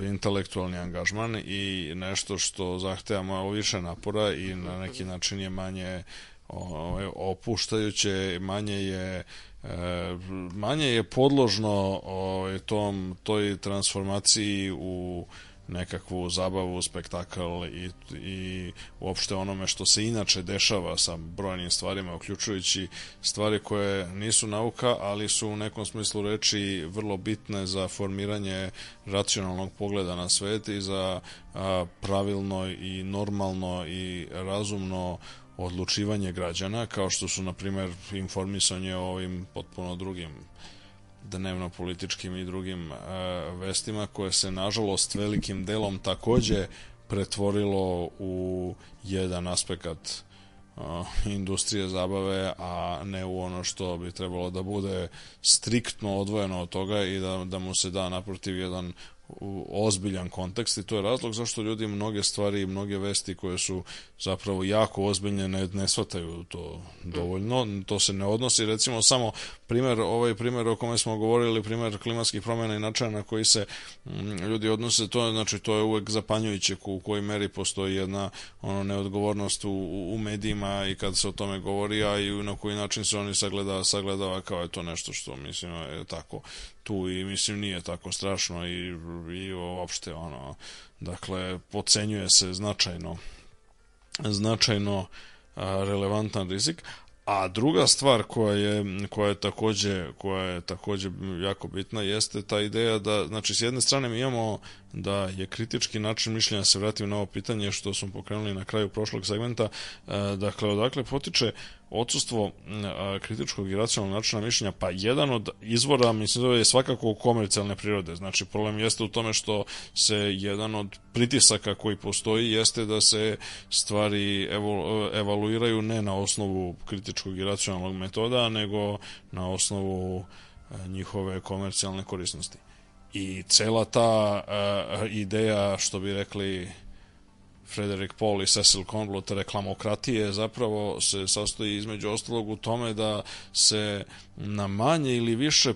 B: intelektualni angažman i nešto što zahteva malo više napora i na neki način je manje opuštajuće, manje je manje je podložno ovaj, tom, toj transformaciji u nekakvu zabavu, spektakl i, i uopšte onome što se inače dešava sa brojnim stvarima, uključujući stvari koje nisu nauka, ali su u nekom smislu reči vrlo bitne za formiranje racionalnog pogleda na svet i za a, pravilno i normalno i razumno odlučivanje građana, kao što su, na primer, informisanje o ovim potpuno drugim dnevno-političkim i drugim e, vestima, koje se, nažalost, velikim delom takođe pretvorilo u jedan aspekt uh, industrije zabave, a ne u ono što bi trebalo da bude striktno odvojeno od toga i da, da mu se da naprotiv jedan u ozbiljan kontekst i to je razlog zašto ljudi mnoge stvari i mnoge vesti koje su zapravo jako ozbiljne ne, ne shvataju to dovoljno. To se ne odnosi, recimo samo primer, ovaj primer o kome smo govorili, primer klimatskih promjena i načina na koji se mm, ljudi odnose, to znači, to je uvek zapanjujuće u kojoj meri postoji jedna ono, neodgovornost u, u medijima i kad se o tome govori, a i na koji način se oni sagleda, sagledava kao je to nešto što, mislim, je tako tu i mislim nije tako strašno i, i uopšte ono dakle pocenjuje se značajno značajno a, relevantan rizik. A druga stvar koja je koja je takođe koja je takođe jako bitna jeste ta ideja da znači s jedne strane mi imamo da je kritički način mišljenja se vratim na ovo pitanje što smo pokrenuli na kraju prošlog segmenta e, dakle odakle potiče odsustvo kritičkog i racionalnog načina mišljenja, pa jedan od izvora, mislim da je svakako komercijalne prirode. Znači, problem jeste u tome što se jedan od pritisaka koji postoji jeste da se stvari evaluiraju ne na osnovu kritičkog i racionalnog metoda, nego na osnovu a, njihove komercijalne korisnosti. I cela ta a, ideja, što bi rekli Frederick Paul i Cecil Conblut reklamokratije zapravo se sastoji između ostalog u tome da se na manje ili više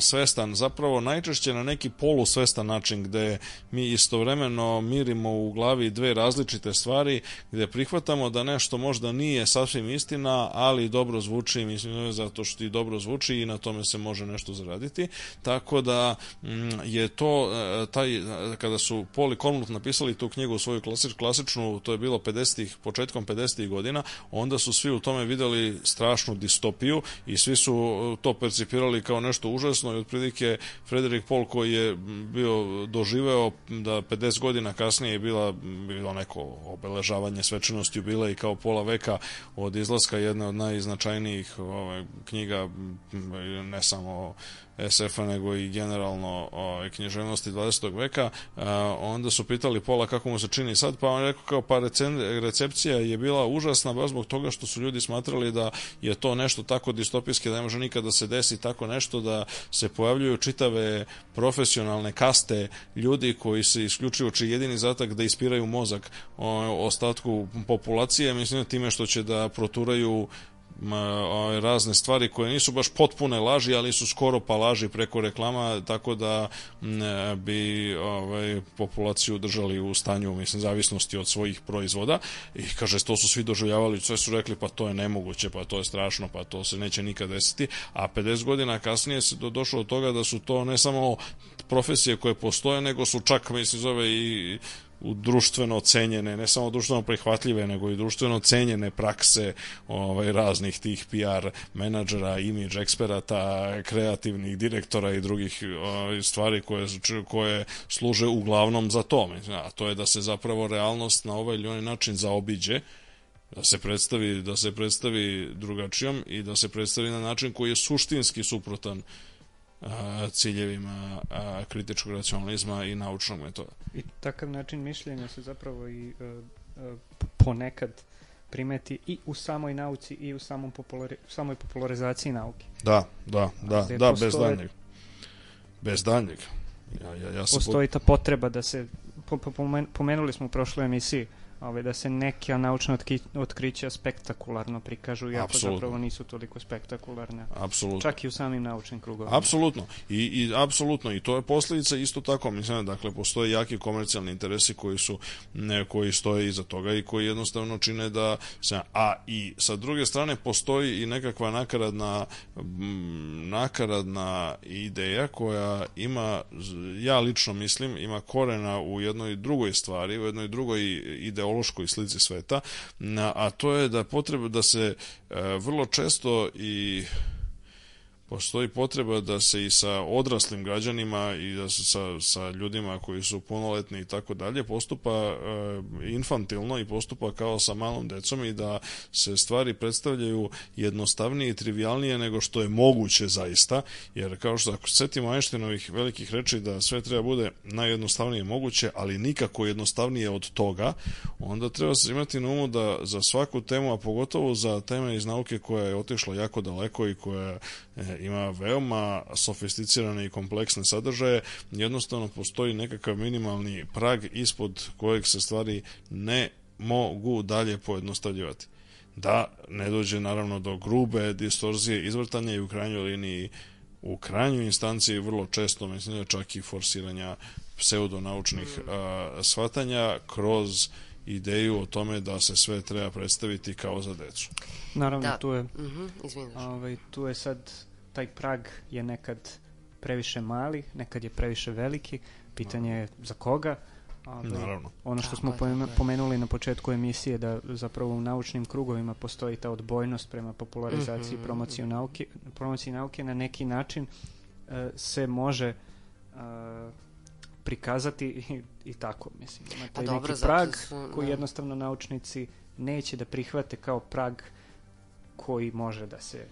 B: svestan, zapravo najčešće na neki polusvestan način gde mi istovremeno mirimo u glavi dve različite stvari, gde prihvatamo da nešto možda nije sasvim istina, ali dobro zvuči, mislim zato što i dobro zvuči i na tome se može nešto zaraditi. Tako da je to taj kada su Paul i Conblut napisali tu knjigu svoju klasič, klasičnu, to je bilo 50-ih, početkom 50-ih godina, onda su svi u tome videli strašnu distopiju i svi su to percipirali kao nešto užasno i otprilike Frederik Paul koji je bio doživeo da 50 godina kasnije je bila bilo neko obeležavanje svečanosti jubila i kao pola veka od izlaska jedne od najznačajnijih ovaj, knjiga ne samo SF-a nego i generalno ovaj, književnosti 20. veka onda su pitali Pola kako mu se čini sad pa on rekao kao pa recepcija je bila užasna baš zbog toga što su ljudi smatrali da je to nešto tako distopijski da ne može nikada da se desi tako nešto da se pojavljuju čitave profesionalne kaste ljudi koji se isključivo čiji jedini zatak da ispiraju mozak o, ostatku populacije mislim time što će da proturaju razne stvari koje nisu baš potpune laži, ali su skoro pa laži preko reklama, tako da bi ovaj, populaciju držali u stanju, mislim, zavisnosti od svojih proizvoda. I kaže, to su svi doživljavali, sve su rekli, pa to je nemoguće, pa to je strašno, pa to se neće nikad desiti, a 50 godina kasnije se do, došlo do toga da su to ne samo profesije koje postoje, nego su čak, mislim, zove i društveno cenjene, ne samo društveno prihvatljive, nego i društveno cenjene prakse ovaj, raznih tih PR menadžera, imidž eksperata, kreativnih direktora i drugih ovaj, stvari koje, koje služe uglavnom za to. A to je da se zapravo realnost na ovaj ili onaj način zaobiđe, da se predstavi da se predstavi drugačijom i da se predstavi na način koji je suštinski suprotan a, ciljevima a, kritičkog racionalizma i naučnog metoda.
C: I takav način mišljenja se zapravo i uh, uh, ponekad primeti i u samoj nauci i u samom populari, samoj popularizaciji nauke.
B: Da, da, da,
C: Gde
B: da,
C: postoje-
B: bez daljnjeg. Bez daljnjeg. Ja, ja, ja sam
C: Postoji ta potreba da se, po, po, pomen- pomenuli smo u prošloj emisiji, ovaj, da se neka naučna otkri, otkrića spektakularno prikažu, iako
B: Apsolutno.
C: zapravo nisu toliko spektakularne.
B: apsolutno.
C: Čak i u samim naučnim krugovima.
B: Apsolutno. I, I apsolutno. I to je posljedica isto tako. Mislim, dakle, postoje jaki komercijalni interesi koji su, ne, koji stoje iza toga i koji jednostavno čine da se, a i sa druge strane postoji i nekakva nakaradna mm, nakaradna ideja koja ima, ja lično mislim, ima korena u jednoj drugoj stvari, u jednoj drugoj ideološkoj slici sveta, a to je da potreba da se e, vrlo često i postoji potreba da se i sa odraslim građanima i da se sa, sa ljudima koji su punoletni i tako dalje postupa e, infantilno i postupa kao sa malom decom i da se stvari predstavljaju jednostavnije i trivialnije nego što je moguće zaista, jer kao što ako se setimo Einsteinovih velikih reči da sve treba bude najjednostavnije moguće, ali nikako jednostavnije od toga, onda treba se imati na umu da za svaku temu, a pogotovo za teme iz nauke koja je otišla jako daleko i koja ima veoma sofisticirane i kompleksne sadržaje, jednostavno postoji nekakav minimalni prag ispod kojeg se stvari ne mogu dalje pojednostavljivati. Da ne dođe naravno do grube distorzije izvrtanja i u krajnjoj liniji u krajnjoj instanciji vrlo često mislim da čak i forsiranja pseudonaučnih a, shvatanja kroz ideju o tome da se sve treba predstaviti kao za decu.
C: Naravno,
A: Da.
C: tu je
A: Mhm, izvini.
C: Ovaj, tu je sad, taj prag je nekad previše mali, nekad je previše veliki, pitanje je za koga. Ovaj,
B: Naravno.
C: Ono što smo pomenuli na početku emisije da zapravo u naučnim krugovima postoji ta odbojnost prema popularizaciji
A: Mhm.
C: i promociji nauke, promociji nauke na neki način e, se može e, prikazati i, i tako, mislim. Ima taj
A: Pa dobro,
C: neki prag
A: su,
C: koji
A: da.
C: jednostavno naučnici neće da prihvate kao prag koji može da se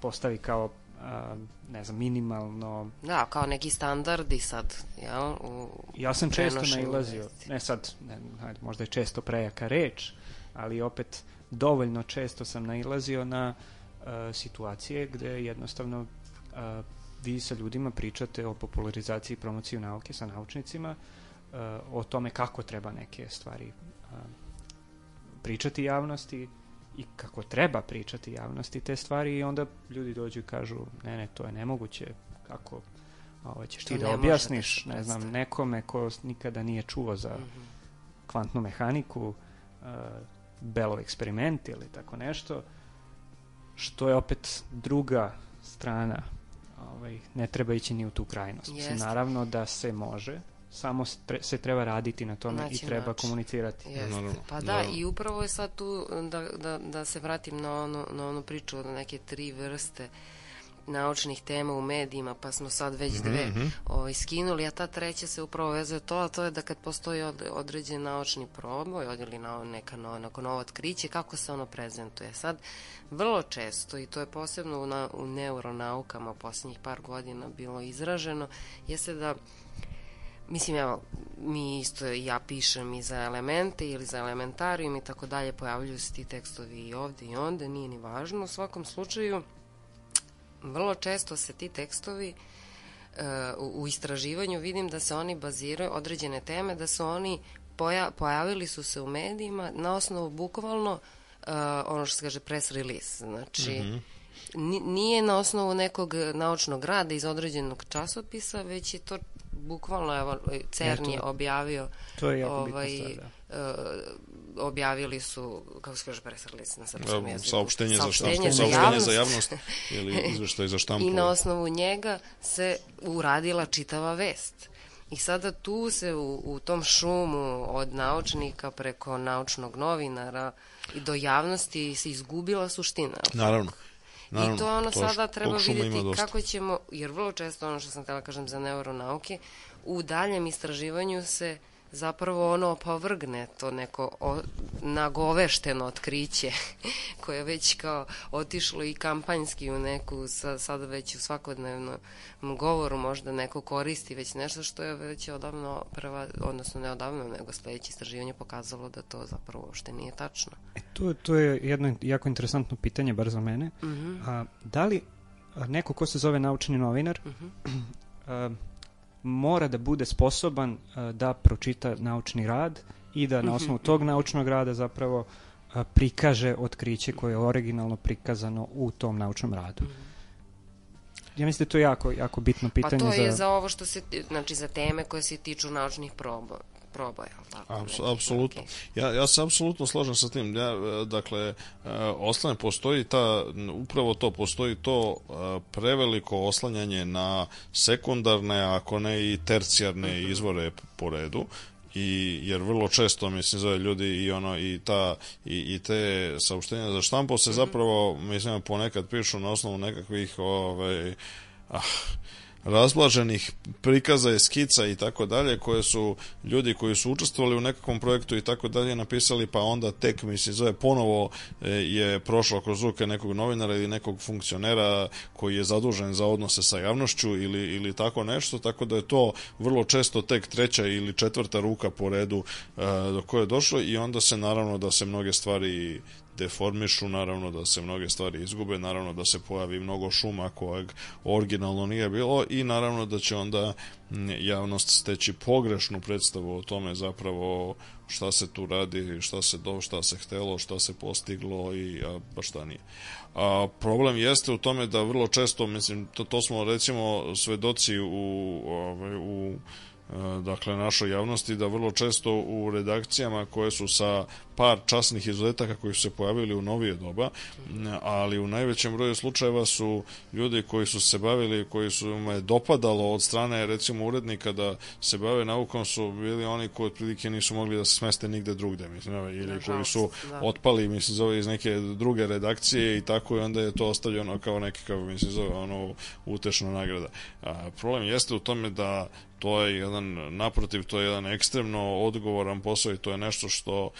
C: postavi kao a, ne znam, minimalno
A: Da, kao neki standardi sad, jel? U,
C: ja sam često nailazio, ne sad, ne, hajde, možda je često prejaka reč, ali opet dovoljno često sam nailazio na e, situacije gde jednostavno e, vi sa ljudima pričate o popularizaciji i promociji nauke sa naučnicima, e, o tome kako treba neke stvari e, pričati javnosti i kako treba pričati javnosti te stvari i onda ljudi dođu i kažu ne, ne, to je nemoguće, kako ovo ćeš
A: To
C: ti da objasniš,
A: da se
C: ne znam, nekome ko nikada nije čuo za
A: Mhm.
C: kvantnu mehaniku, uh, Bellov eksperiment ili tako nešto, što je opet druga strana. Ovaj, ne treba ići ni u tu krajnost.
A: Jeste.
C: Naravno da se može, samo se tre- se treba raditi na tome
A: Naći
C: i treba
A: način.
C: komunicirati.
A: Jeste. Pa da,
B: naravno.
A: i upravo je sad tu da, da, da se vratim na onu, na onu priču od neke tri vrste naučnih tema u medijima, pa smo sad već dve
B: mhm.
A: ovaj, skinuli, a ta treća se upravo vezuje to, a to je da kad postoji od, određen naučni proboj ili na, neka no, neko novo otkriće, kako se ono prezentuje. Sad, vrlo često, i to je posebno u, na, u neuronaukama posljednjih par godina bilo izraženo, jeste da Mislim, evo, mi isto, ja pišem i za elemente ili za elementarijum i tako dalje, pojavljuju se ti tekstovi i ovde i onda, nije ni važno. U svakom slučaju, vrlo često se ti tekstovi e, u, istraživanju vidim da se oni baziraju, određene teme, da su oni poja, pojavili su se u medijima na osnovu bukvalno ono što se kaže press release. Znači,
B: Mhm.
A: ni- nije na osnovu nekog naučnog rada iz određenog časopisa, već je to bukvalno, evo, CERN je objavio
C: To je jako
A: ovaj,
C: bitna stvar, da.
A: e, objavili su, kako se kaže press release na srpskom jeziku?
B: Saopštenje za
A: Saopštenje
B: štampu,
A: za
B: saopštenje za
A: javnost.
B: javnost (laughs) ili izveštaj za štampu.
A: I na osnovu njega se uradila čitava vest. I sada tu se u, u tom šumu od naučnika preko naučnog novinara i do javnosti se izgubila suština.
B: Naravno. Naravno,
A: I to ono
B: to
A: sada treba
B: dosta.
A: kako ćemo, jer vrlo često ono što sam htela kažem za neuronauke, u daljem istraživanju se zapravo ono opovrgne to neko o, nagovešteno otkriće (laughs) koje je već kao otišlo i kampanjski u neku sa, sada već u svakodnevnom govoru možda neko koristi već nešto što je već odavno prva, odnosno ne odavno nego sledeće istraživanje pokazalo da to zapravo uopšte nije tačno.
C: E, to, to je jedno jako interesantno pitanje, bar za mene.
A: Mhm.
C: A, da li a, neko ko se zove naučni novinar
A: Mhm. (clears throat)
C: a, mora da bude sposoban a, da pročita naučni rad i da
A: Mhm.
C: na osnovu tog naučnog rada zapravo a, prikaže otkriće koje je originalno prikazano u tom naučnom radu. Ja mislim da je to jako, jako bitno
A: Mhm. Pa
C: pitanje
A: to je
C: za...
A: za ovo što se, znači za teme koje se tiču naučnih proba, proba, jel tako? Nekih,
B: Apsolutno.
A: okej.
B: Ja, ja se apsolutno slažem sa tim. Ja, e, dakle, e, ostane, postoji ta, upravo to, postoji to e, preveliko oslanjanje na sekundarne, ako ne i tercijarne izvore po redu i jer vrlo često mislim zove ljudi i ono i ta i, i te saopštenja za štampu se zapravo mislim ponekad pišu na osnovu nekakvih ovaj ah, razblaženih prikaza i skica i tako dalje koje su ljudi koji su učestvovali u nekakvom projektu i tako dalje napisali pa onda tek mislim zove ponovo e, je prošlo kroz ruke nekog novinara ili nekog funkcionera koji je zadužen za odnose sa javnošću ili, ili tako nešto tako da je to vrlo često tek treća ili četvrta ruka po redu e, do koje je došlo i onda se naravno da se mnoge stvari deformišu, naravno da se mnoge stvari izgube, naravno da se pojavi mnogo šuma kojeg originalno nije bilo i naravno da će onda m, javnost steći pogrešnu predstavu o tome zapravo šta se tu radi, šta se do, šta se htelo, šta se postiglo i a, pa šta nije. A, problem jeste u tome da vrlo često, mislim, to, to smo recimo svedoci u, ovaj, u dakle našoj javnosti da vrlo često u redakcijama koje su sa par časnih izuzetaka koji su se pojavili u novije doba, ali u najvećem broju slučajeva su ljudi koji su se bavili, koji su me dopadalo od strane recimo urednika da se bave naukom su bili oni koji otprilike nisu mogli da se smeste nigde drugde, mislim, ili koji su
A: da.
B: otpali, mislim, zove iz neke druge redakcije i tako i onda je to ostavljeno kao neki, kao mislim, zove ono utešna nagrada. A, problem jeste u tome da to je jedan, naprotiv, to je jedan ekstremno odgovoran posao i to je nešto što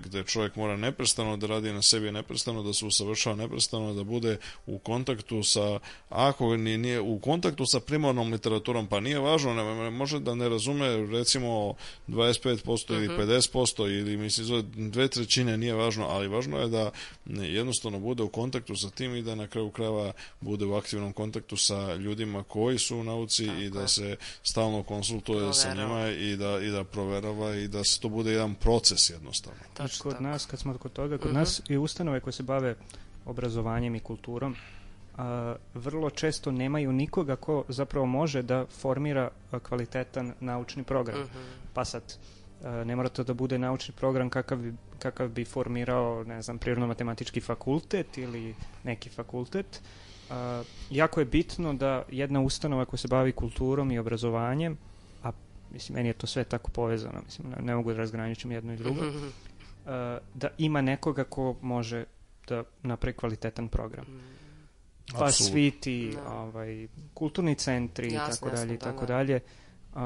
B: gde čovjek mora neprestano da radi na sebi, neprestano da se usavršava, neprestano da bude u kontaktu sa, ako ni, nije u kontaktu sa primarnom literaturom, pa nije važno, ne, može da ne razume recimo 25% ili 50% ili mislim dve trećine nije važno, ali važno je da jednostavno bude u kontaktu sa tim i da na kraju krajeva bude u aktivnom kontaktu sa ljudima koji su u nauci i da se stalno konsultuje sa
A: Proverava.
B: njima i da, i da proverava i da se to bude jedan proces jednostavno.
A: Tačno
C: kod
A: tako.
C: nas, kad smo kod toga, kod
A: Mhm.
C: nas i ustanove koje se bave obrazovanjem i kulturom, a, vrlo često nemaju nikoga ko zapravo može da formira kvalitetan naučni program.
A: Mhm.
C: Pa sad, a, ne mora to da bude naučni program kakav bi, kakav bi formirao, ne znam, prirodno-matematički fakultet ili neki fakultet. A, jako je bitno da jedna ustanova koja se bavi kulturom i obrazovanjem, a mislim, meni je to sve tako povezano, mislim, ne, ne mogu da razgraničim jedno i drugo, uh, da ima nekoga ko može da napravi kvalitetan program. Pa svi ti
A: Da.
C: ovaj, kulturni centri i tako dalje i
A: da,
C: tako
A: da.
C: dalje. Uh,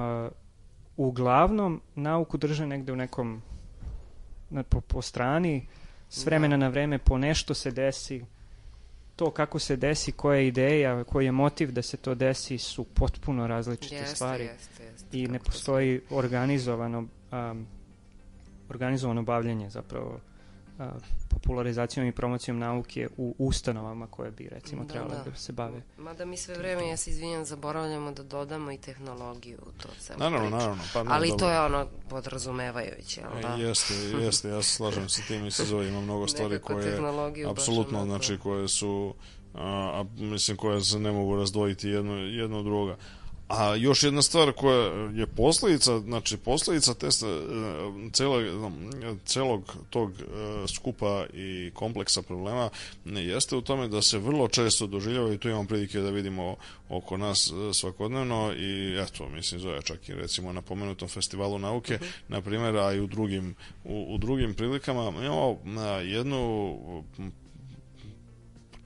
C: uglavnom nauku drže negde u nekom na, po, po strani s vremena
A: Da.
C: na vreme po nešto se desi to kako se desi, koja je ideja, koji je motiv da se to desi su potpuno različite
A: Jeste,
C: stvari.
A: jeste, jeste,
C: i ne postoji. organizovano um, organizovano bavljanje zapravo popularizacijom i promocijom nauke u ustanovama koje bi recimo
A: Da,
C: trebale
A: da.
C: da se bave.
A: Mada mi sve vreme, ja se izvinjam, zaboravljamo da dodamo i tehnologiju u to celo
B: Naravno,
A: priču.
B: naravno. Pa, ne,
A: Ali
B: dobro.
A: to je ono podrazumevajuće, jel da?
B: Jeste, jeste, ja se slažem sa tim i se zove, ima mnogo stvari koje, apsolutno, znači, koje su, a, a, mislim, koje se ne mogu razdvojiti jedno, jedno od drugoga. A još jedna stvar koja je posljedica, znači posljedica te s- e, celog, celog tog e, skupa i kompleksa problema ne, jeste u tome da se vrlo često doživljava i tu imamo prilike da vidimo oko nas e, svakodnevno i eto, mislim, zove čak i recimo na pomenutom festivalu nauke, na primjer, a i u drugim, u, u drugim prilikama, imamo jednu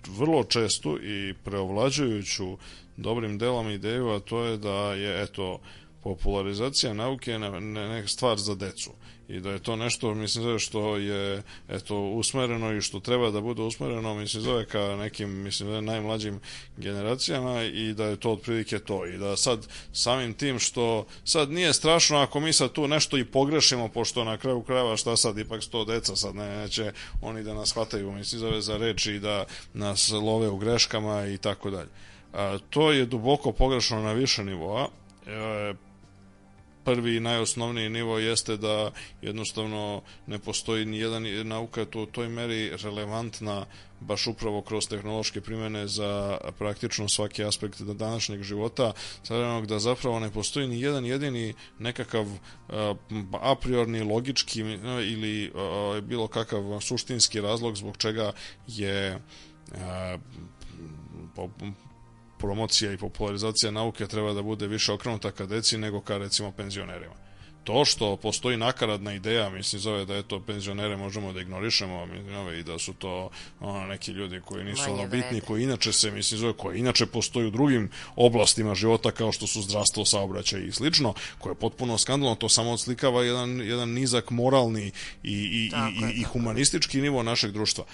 B: vrlo čestu i preovlađujuću dobrim delom ideju, a to je da je, eto, popularizacija nauke ne, ne, neka stvar za decu i da je to nešto, mislim, što je eto, usmereno i što treba da bude usmereno, mislim, zove ka nekim, mislim, zove najmlađim generacijama i da je to otprilike to i da sad samim tim što sad nije strašno ako mi sad tu nešto i pogrešimo, pošto na kraju krajeva šta sad, ipak sto deca sad ne, neće oni da nas hvataju, mislim, zove za reči i da nas love u greškama i tako dalje. To je duboko pogrešno na više nivoa. E, prvi i najosnovniji nivo jeste da jednostavno ne postoji ni jedan nauka to u toj meri relevantna baš upravo kroz tehnološke primjene za praktično svaki aspekt današnjeg života, savremenog da zapravo ne postoji ni jedan jedini nekakav a, a priorni logički a, ili bilo kakav suštinski razlog zbog čega je promocija i popularizacija nauke treba da bude više okrenuta ka deci nego ka recimo penzionerima. To što postoji nakaradna ideja, mislim zove da je to penzionere možemo da ignorišemo mislim, ove, i da su to ono, neki ljudi koji nisu
A: Manje
B: bitni, koji inače se, mislim zove, koji inače postoji u drugim oblastima života kao što su zdravstvo, saobraćaj i slično, koje je potpuno skandalno, to samo odslikava jedan, jedan nizak moralni i, i,
A: Tako
B: i, i, i humanistički nivo našeg društva.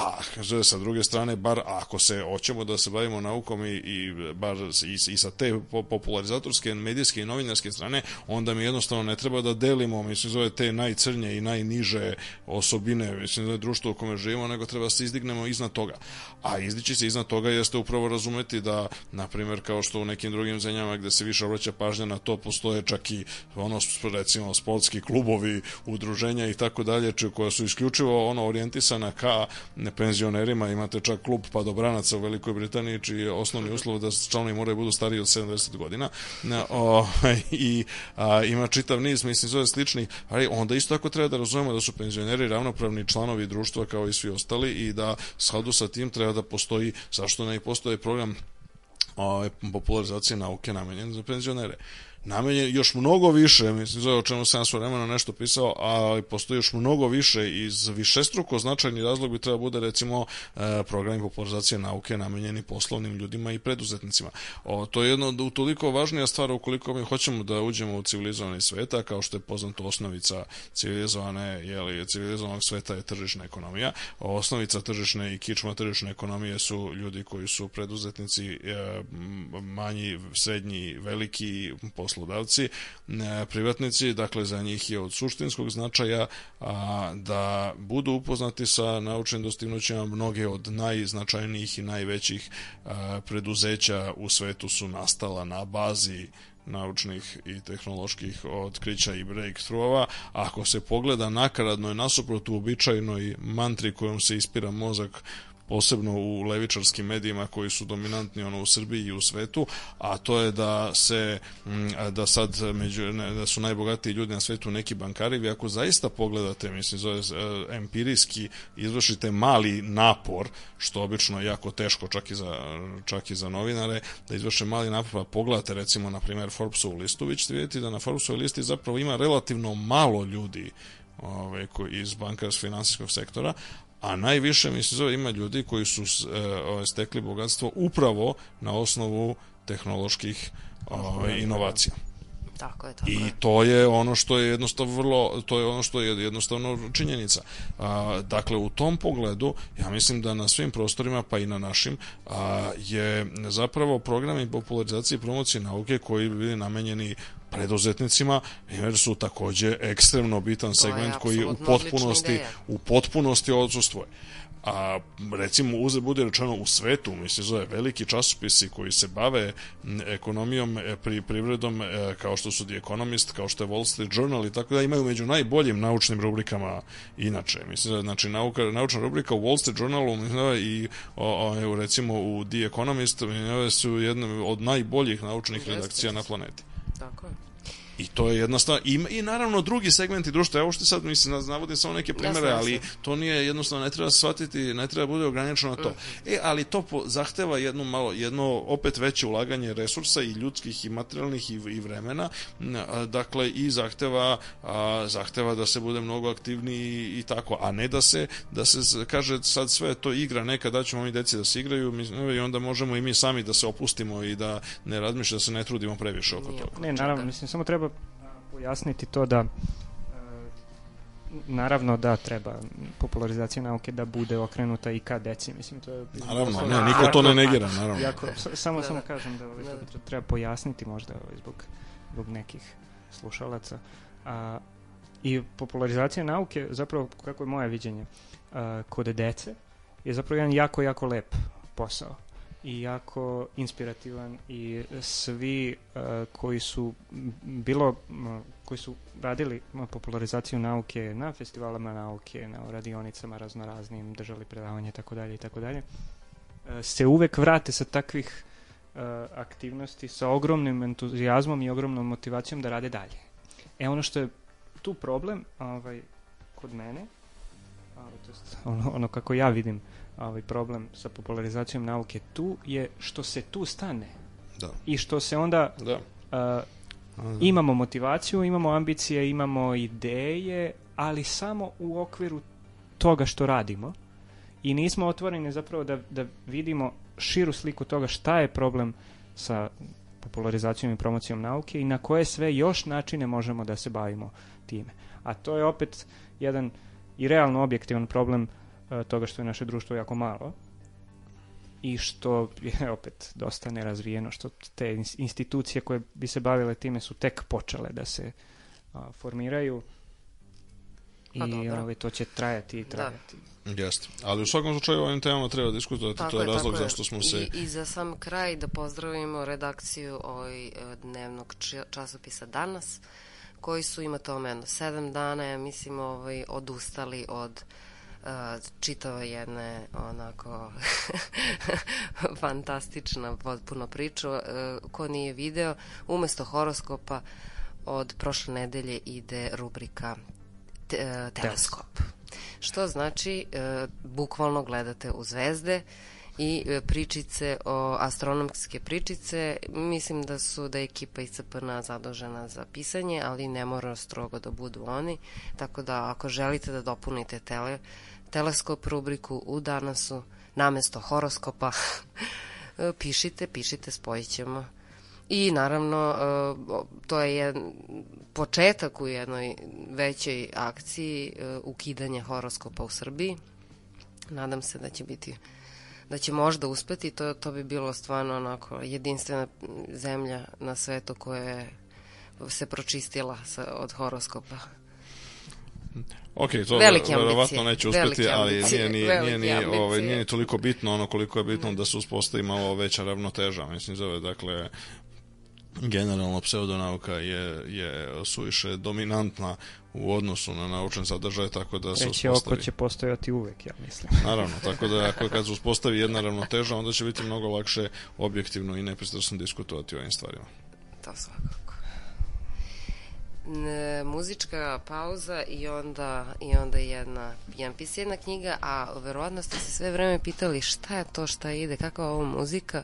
B: A, kaže, sa druge strane, bar ako se hoćemo da se bavimo naukom i, i bar i, i sa te po- popularizatorske, medijske i novinarske strane, onda mi jednostavno ne treba da delimo, mislim, zove te najcrnje i najniže osobine, mislim, zove društvo u kome živimo, nego treba da se izdignemo iznad toga. A izdići se iznad toga jeste upravo razumeti da, na primjer, kao što u nekim drugim zemljama gde se više obraća pažnja na to, postoje čak i ono, recimo, sportski klubovi, udruženja i tako dalje, koja su isključivo ono orijentisana ka penzionerima, imate čak klub padobranaca u Velikoj Britaniji, čiji je osnovni uslov da članovi moraju budu stariji od 70 godina. Ne, o, (laughs) I a, ima čitav niz, mislim, zove sličnih, ali onda isto tako treba da razumemo da su penzioneri ravnopravni članovi društva kao i svi ostali i da skladu sa tim treba da postoji, zašto ne i postoji program popularizacije nauke namenjen za penzionere. Namenjen još mnogo više, mislim, zove o čemu sam ja svoje vremena nešto pisao, a postoji još mnogo više iz višestruko značajni razlog bi treba bude recimo e, programi popularizacije nauke namenjeni poslovnim ljudima i preduzetnicima. O, to je jedno od utoliko važnija stvar ukoliko mi hoćemo da uđemo u civilizovani sveta, kao što je poznato osnovica civilizovane, jeli, civilizovanog sveta je tržišna ekonomija. Osnovica tržišne i kičma tržišne ekonomije su ljudi koji su preduzetnici, e, manji, srednji, veliki poslodavci, e, privatnici, dakle za njih je od suštinskog značaja a, da budu upoznati sa naučnim dostignućima mnoge od najznačajnijih i najvećih a, preduzeća u svetu su nastala na bazi naučnih i tehnoloških otkrića i breakthroughova. Ako se pogleda nakaradno i nasuprot uobičajenoj mantri kojom se ispira mozak posebno u levičarskim medijima koji su dominantni ono u Srbiji i u svetu, a to je da se mm, da sad među da su najbogatiji ljudi na svetu neki bankari, vi ako zaista pogledate, mislim zove e, empirijski izvršite mali napor, što obično je jako teško čak i za čak i za novinare, da izvrše mali napor, pa pogledate recimo na primjer Forbesovu listu, vi ćete vidjeti da na Forbesovoj listi zapravo ima relativno malo ljudi ovaj, koji iz bankarsko-finansijskog sektora, a najviše mislim zove ima ljudi koji su e, ovaj, stekli bogatstvo upravo na osnovu tehnoloških ovaj, inovacija.
A: Tako je, tako
B: I
A: je.
B: to je ono što je jednostavno vrlo, to je ono što je jednostavno činjenica. A, dakle, u tom pogledu, ja mislim da na svim prostorima, pa i na našim, a, je zapravo program i popularizacije i promocije nauke koji bi bili namenjeni preduzetnicima jer su takođe ekstremno bitan segment koji u potpunosti u potpunosti odsustvoje. A recimo uzre bude rečeno u svetu, mislim zove veliki časopisi koji se bave ekonomijom, e, pri privredom e, kao što su The Economist, kao što je Wall Street Journal i tako da imaju među najboljim naučnim rubrikama inače. Mislim znači nauka, naučna rubrika u Wall Street Journalu je i o, o, recimo u The Economist mislim su jedna od najboljih naučnih redakcija na planeti.
A: Tako je.
B: I to je jedna stvar. I, I naravno drugi segmenti društva, evo što sad mislim, navodim samo neke primere,
A: Jasno,
B: ali to nije jednostavno, ne treba shvatiti, ne treba bude ograničeno na to. E, ali to po, zahteva jedno malo, jedno opet veće ulaganje resursa i ljudskih i materijalnih i, i vremena, dakle i zahteva, a, zahteva da se bude mnogo aktivniji i tako, a ne da se, da se kaže sad sve je to igra, neka da ćemo mi deci da se igraju i onda možemo i mi sami da se opustimo i da ne razmišljamo, da se ne trudimo previše oko toga.
C: Ne, naravno, mislim, samo treba pojasniti to da e, naravno da treba popularizacija nauke da bude okrenuta i ka deci, mislim to je
B: Naravno, ne,
A: Da.
B: niko to ne negira, naravno.
C: jako, samo
A: Da,
C: samo
A: da.
C: kažem da ovaj,
A: Da,
C: to
A: da.
C: treba pojasniti možda ovaj, zbog, zbog nekih slušalaca. A, I popularizacija nauke, zapravo kako je moje viđenje, a, kod dece je zapravo jedan jako, jako lep posao i jako inspirativan i svi a, koji su bilo m, koji su radili popularizaciju nauke na festivalama nauke, na radionicama raznoraznim, držali predavanje i tako dalje i tako dalje, e, se uvek vrate sa takvih e, aktivnosti sa ogromnim entuzijazmom i ogromnom motivacijom da rade dalje. E ono što je tu problem ovaj, kod mene, ovaj, to jest ono, ono kako ja vidim ovaj problem sa popularizacijom nauke tu je što se tu stane
B: Da.
C: i što se onda
B: Da.
C: e, imamo motivaciju, imamo ambicije, imamo ideje, ali samo u okviru toga što radimo i nismo otvoreni zapravo da, da vidimo širu sliku toga šta je problem sa popularizacijom i promocijom nauke i na koje sve još načine možemo da se bavimo time. A to je opet jedan i realno objektivan problem toga što je naše društvo jako malo i što je (laughs) opet dosta nerazvijeno, što te ins- institucije koje bi se bavile time su tek počele da se a, formiraju i
A: Pa dobro.
C: ovaj, to će trajati i trajati.
B: Jeste. Ali u svakom slučaju o ovim temama treba diskutovati,
A: Tako
B: to je razlog
A: tako
B: zašto smo se...
A: I, I za sam kraj da pozdravimo redakciju ovaj, e, dnevnog časopisa Danas, koji su ima tome jedno sedam dana, ja mislim, ovaj, odustali od uh, čitava jedne onako (laughs) fantastična potpuno priča ko nije video umesto horoskopa od prošle nedelje ide rubrika te, teleskop. Što znači bukvalno gledate u zvezde i e, pričice o astronomske pričice. Mislim da su da je ekipa iz CPN zadužena za pisanje, ali ne mora strogo da budu oni. Tako da ako želite da dopunite tele, teleskop rubriku u danasu namesto horoskopa, (laughs) e, pišite, pišite, spojit ćemo. I naravno, e, to je jedan početak u jednoj većoj akciji ukidanja horoskopa u Srbiji. Nadam se da će biti da će možda uspeti, to, to bi bilo stvarno onako jedinstvena zemlja na svetu koja je se pročistila sa, od horoskopa.
B: Ok, to
A: Velike
B: verovatno neće uspeti, ali nije ni, nije,
A: velike
B: ni, ovaj, nije ni toliko bitno ono koliko je bitno da se uspostavi malo veća ravnoteža. Mislim, zove, dakle, generalno pseudonauka je, je suviše dominantna u odnosu na naučan sadržaj, tako da se
C: oko
B: uspostavi.
C: će postojati uvek, ja mislim. (laughs)
B: Naravno, tako da ako kad se uspostavi jedna ravnoteža, onda će biti mnogo lakše objektivno i nepristrasno diskutovati o ovim stvarima.
A: To svakako. Muzička pauza i onda, i onda jedna jedan jedna knjiga, a verovatno ste se sve vreme pitali šta je to šta ide, kakva je ovo muzika.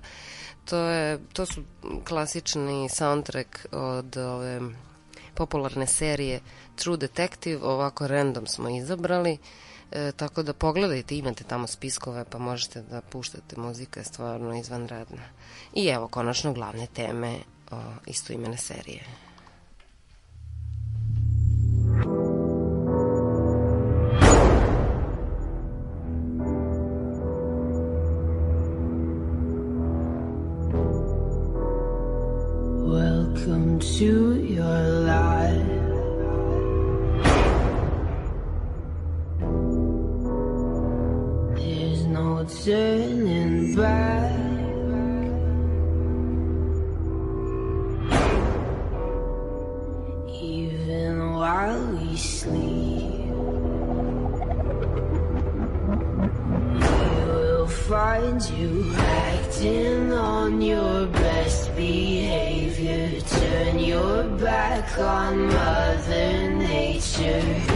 A: To, je, to su klasični soundtrack od ove popularne serije True Detective, ovako random smo izabrali. E, tako da pogledajte, imate tamo spiskove pa možete da puštate muzika je stvarno izvanredna. I evo konačno glavne teme o, istoimene serije.
D: into your life. There's no turning back. Even while we sleep, you will find you acting on your on Mother Nature.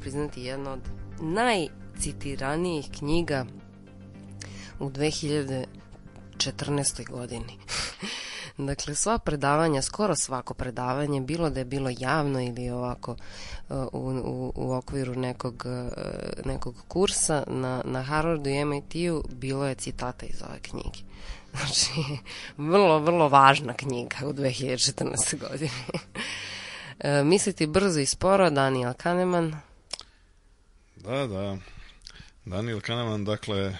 A: Priznati, jedna od najcitiranijih knjiga u 2014. godini. (laughs) Dakle, sva predavanja, skoro svako predavanje, bilo da je bilo javno ili ovako uh, u, u, u okviru nekog, uh, nekog kursa na, na Harvardu i MIT-u, bilo je citata iz ove knjige. (laughs) Znači, vrlo, vrlo važna knjiga u 2014. godini. E, (laughs) Misliti brzo i sporo, Daniel Kahneman.
B: Da, da. Daniel Kahneman, dakle,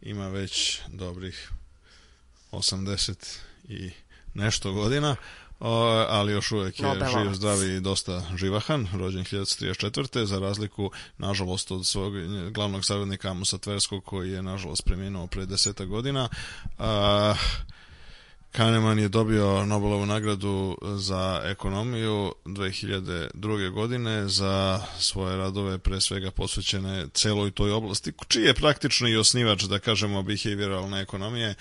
B: ima već dobrih 80 i nešto godina, ali još uvek je
A: Nobelovac.
B: živ, zdrav i dosta živahan, rođen 1934. za razliku, nažalost, od svog glavnog saradnika Amosa Tverskog, koji je, nažalost, preminuo pre deseta godina. A, Kahneman je dobio Nobelovu nagradu za ekonomiju 2002. godine za svoje radove pre svega posvećene celoj toj oblasti, čiji je praktično i osnivač, da kažemo, behavioralne ekonomije.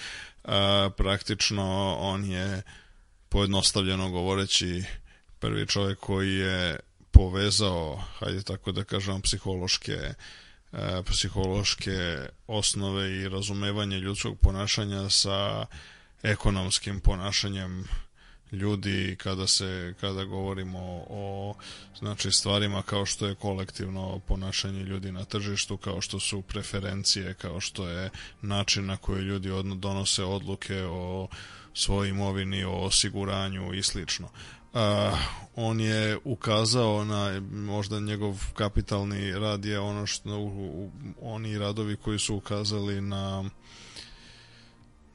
B: Praktično on je pojednostavljeno govoreći prvi čovjek koji je povezao, hajde tako da kažem, psihološke e, psihološke osnove i razumevanje ljudskog ponašanja sa ekonomskim ponašanjem ljudi kada se kada govorimo o znači stvarima kao što je kolektivno ponašanje ljudi na tržištu kao što su preferencije kao što je način na koji ljudi odno- donose odluke o svojoj imovini o osiguranju i slično. A, on je ukazao na možda njegov kapitalni rad je ono što u, u, oni radovi koji su ukazali na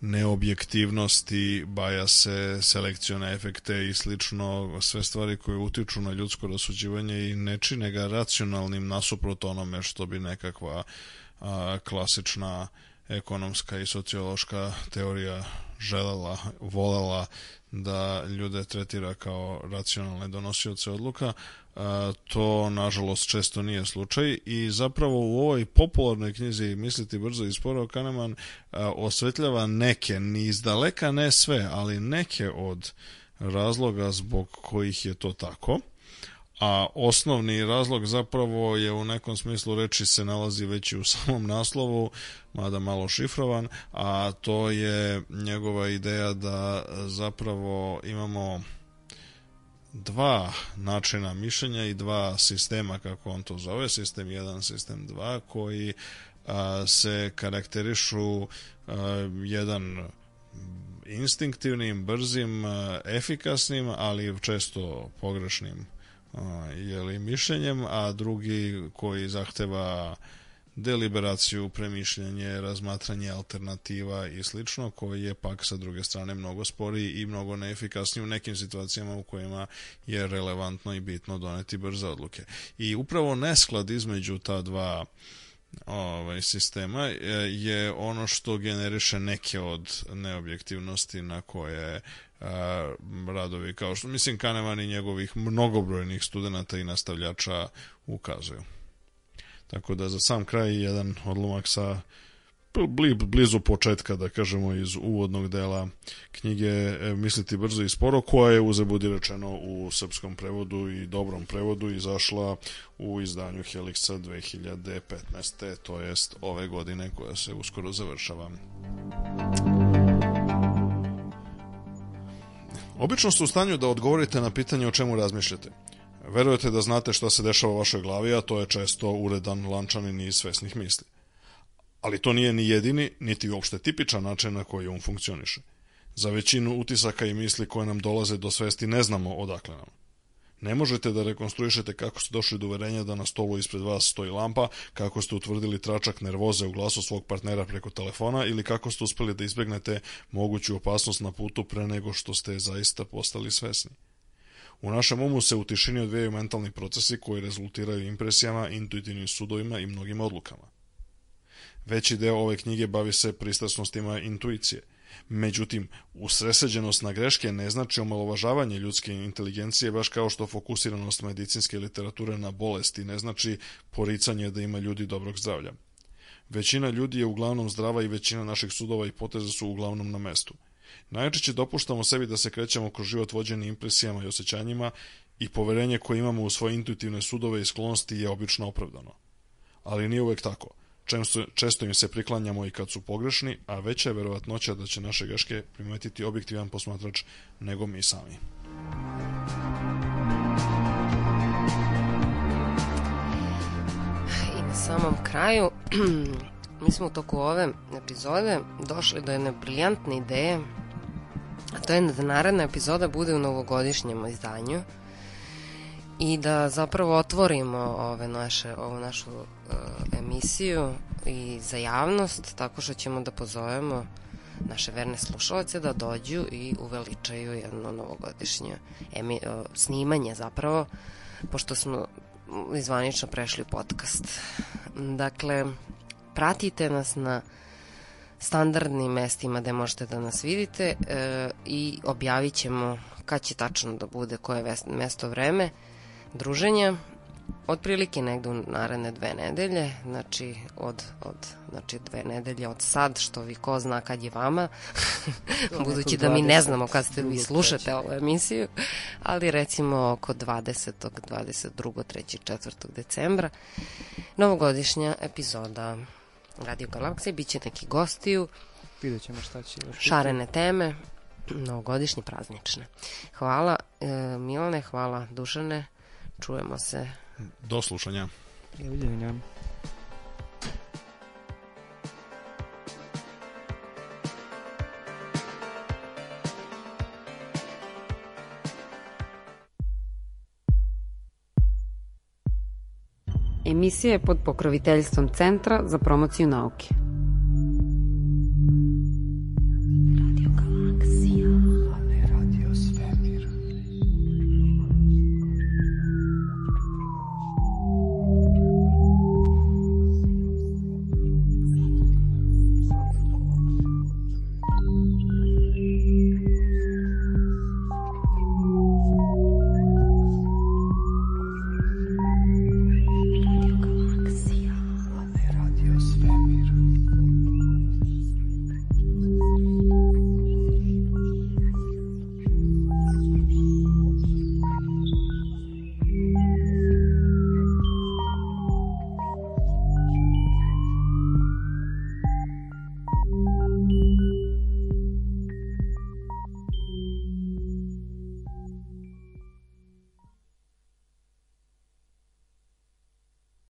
B: neobjektivnosti, bajase, selekcione efekte i slično, sve stvari koje utiču na ljudsko rasuđivanje i ne čine ga racionalnim nasuprot onome što bi nekakva a, klasična ekonomska i sociološka teorija želela, volela da ljude tretira kao racionalne donosioce odluka, to nažalost često nije slučaj. I zapravo u ovoj popularnoj knjizi Misliti brzo i sporo Kahneman osvetljava neke, ni izdaleka ne sve, ali neke od razloga zbog kojih je to tako. A osnovni razlog zapravo je u nekom smislu reči se nalazi već i u samom naslovu, mada malo šifrovan, a to je njegova ideja da zapravo imamo dva načina mišljenja i dva sistema, kako on to zove, sistem 1, sistem 2, koji a, se karakterišu a, jedan instinktivnim, brzim, a, efikasnim, ali često pogrešnim a, jeli, mišljenjem, a drugi koji zahteva deliberaciju, premišljanje, razmatranje alternativa i slično, koji je pak sa druge strane mnogo sporiji i mnogo neefikasniji u nekim situacijama u kojima je relevantno i bitno doneti brze odluke. I upravo nesklad između ta dva ovaj sistema e, je ono što generiše neke od neobjektivnosti na koje a, radovi kao što mislim Kahneman i njegovih mnogobrojnih studenta i nastavljača ukazuju. Tako da za sam kraj jedan odlomak sa bli, blizu početka, da kažemo, iz uvodnog dela knjige e, Misliti brzo i sporo, koja je uzebudi rečeno u srpskom prevodu i dobrom prevodu izašla u izdanju Helixa 2015. to jest ove godine koja se uskoro završava. Obično ste u stanju da odgovorite na pitanje o čemu razmišljate. Verujete da znate šta se dešava u vašoj glavi, a to je često uredan lančani niz svesnih misli. Ali to nije ni jedini, niti uopšte tipičan način na koji on funkcioniše. Za većinu utisaka i misli koje nam dolaze do svesti ne znamo odakle nam. Ne možete da rekonstruišete kako ste došli do uverenja da na stolu ispred vas stoji lampa, kako ste utvrdili tračak nervoze u glasu svog partnera preko telefona ili kako ste uspeli da izbegnete moguću opasnost na putu pre nego što ste zaista postali svesni. U našem umu se u tišini odvijaju mentalni procesi koji rezultiraju impresijama, intuitivnim sudovima i mnogim odlukama. Veći deo ove knjige bavi se pristrasnostima intuicije. Međutim, usreseđenost na greške ne znači omalovažavanje ljudske inteligencije baš kao što fokusiranost medicinske literature na bolesti ne znači poricanje da ima ljudi dobrog zdravlja. Većina ljudi je uglavnom zdrava i većina naših sudova i poteza su uglavnom na mestu. Najčešće dopuštamo sebi da se krećemo kroz život vođeni impresijama i osjećanjima i poverenje koje imamo u svoje intuitivne sudove i sklonosti je obično opravdano. Ali nije uvek tako. Često, često im se priklanjamo i kad su pogrešni, a veća je verovatnoća da će naše greške primetiti objektivan posmatrač nego mi sami.
A: I na samom kraju, (clears throat) mi smo u toku ove epizode došli do jedne briljantne ideje, a to je da naredna epizoda bude u novogodišnjem izdanju i da zapravo otvorimo ove naše, ovu našu uh, emisiju i za javnost tako što ćemo da pozovemo naše verne slušalce da dođu i uveličaju jedno novogodišnje emi, uh, snimanje zapravo pošto smo izvanično prešli u podcast. Dakle, pratite nas na standardnim mestima gde možete da nas vidite e, i objavit ćemo kad će tačno da bude koje mesto vreme druženja otprilike negde u naredne dve nedelje, znači od, od znači dve nedelje od sad, što vi ko zna kad je vama, (laughs) budući da mi ne znamo kad ste vi slušate ovu emisiju, ali recimo oko 20. 22. 3. 4. decembra, novogodišnja epizoda Radio Galaksije, bit će neki gostiju,
C: Vidjet ćemo šta će još.
A: šarene teme, novogodišnje praznične. Hvala e, Milane, hvala Dušane, čujemo se
B: Do slušanja.
C: Doviđenja.
G: Emisija je pod pokroviteljstvom Centra za promociju nauke.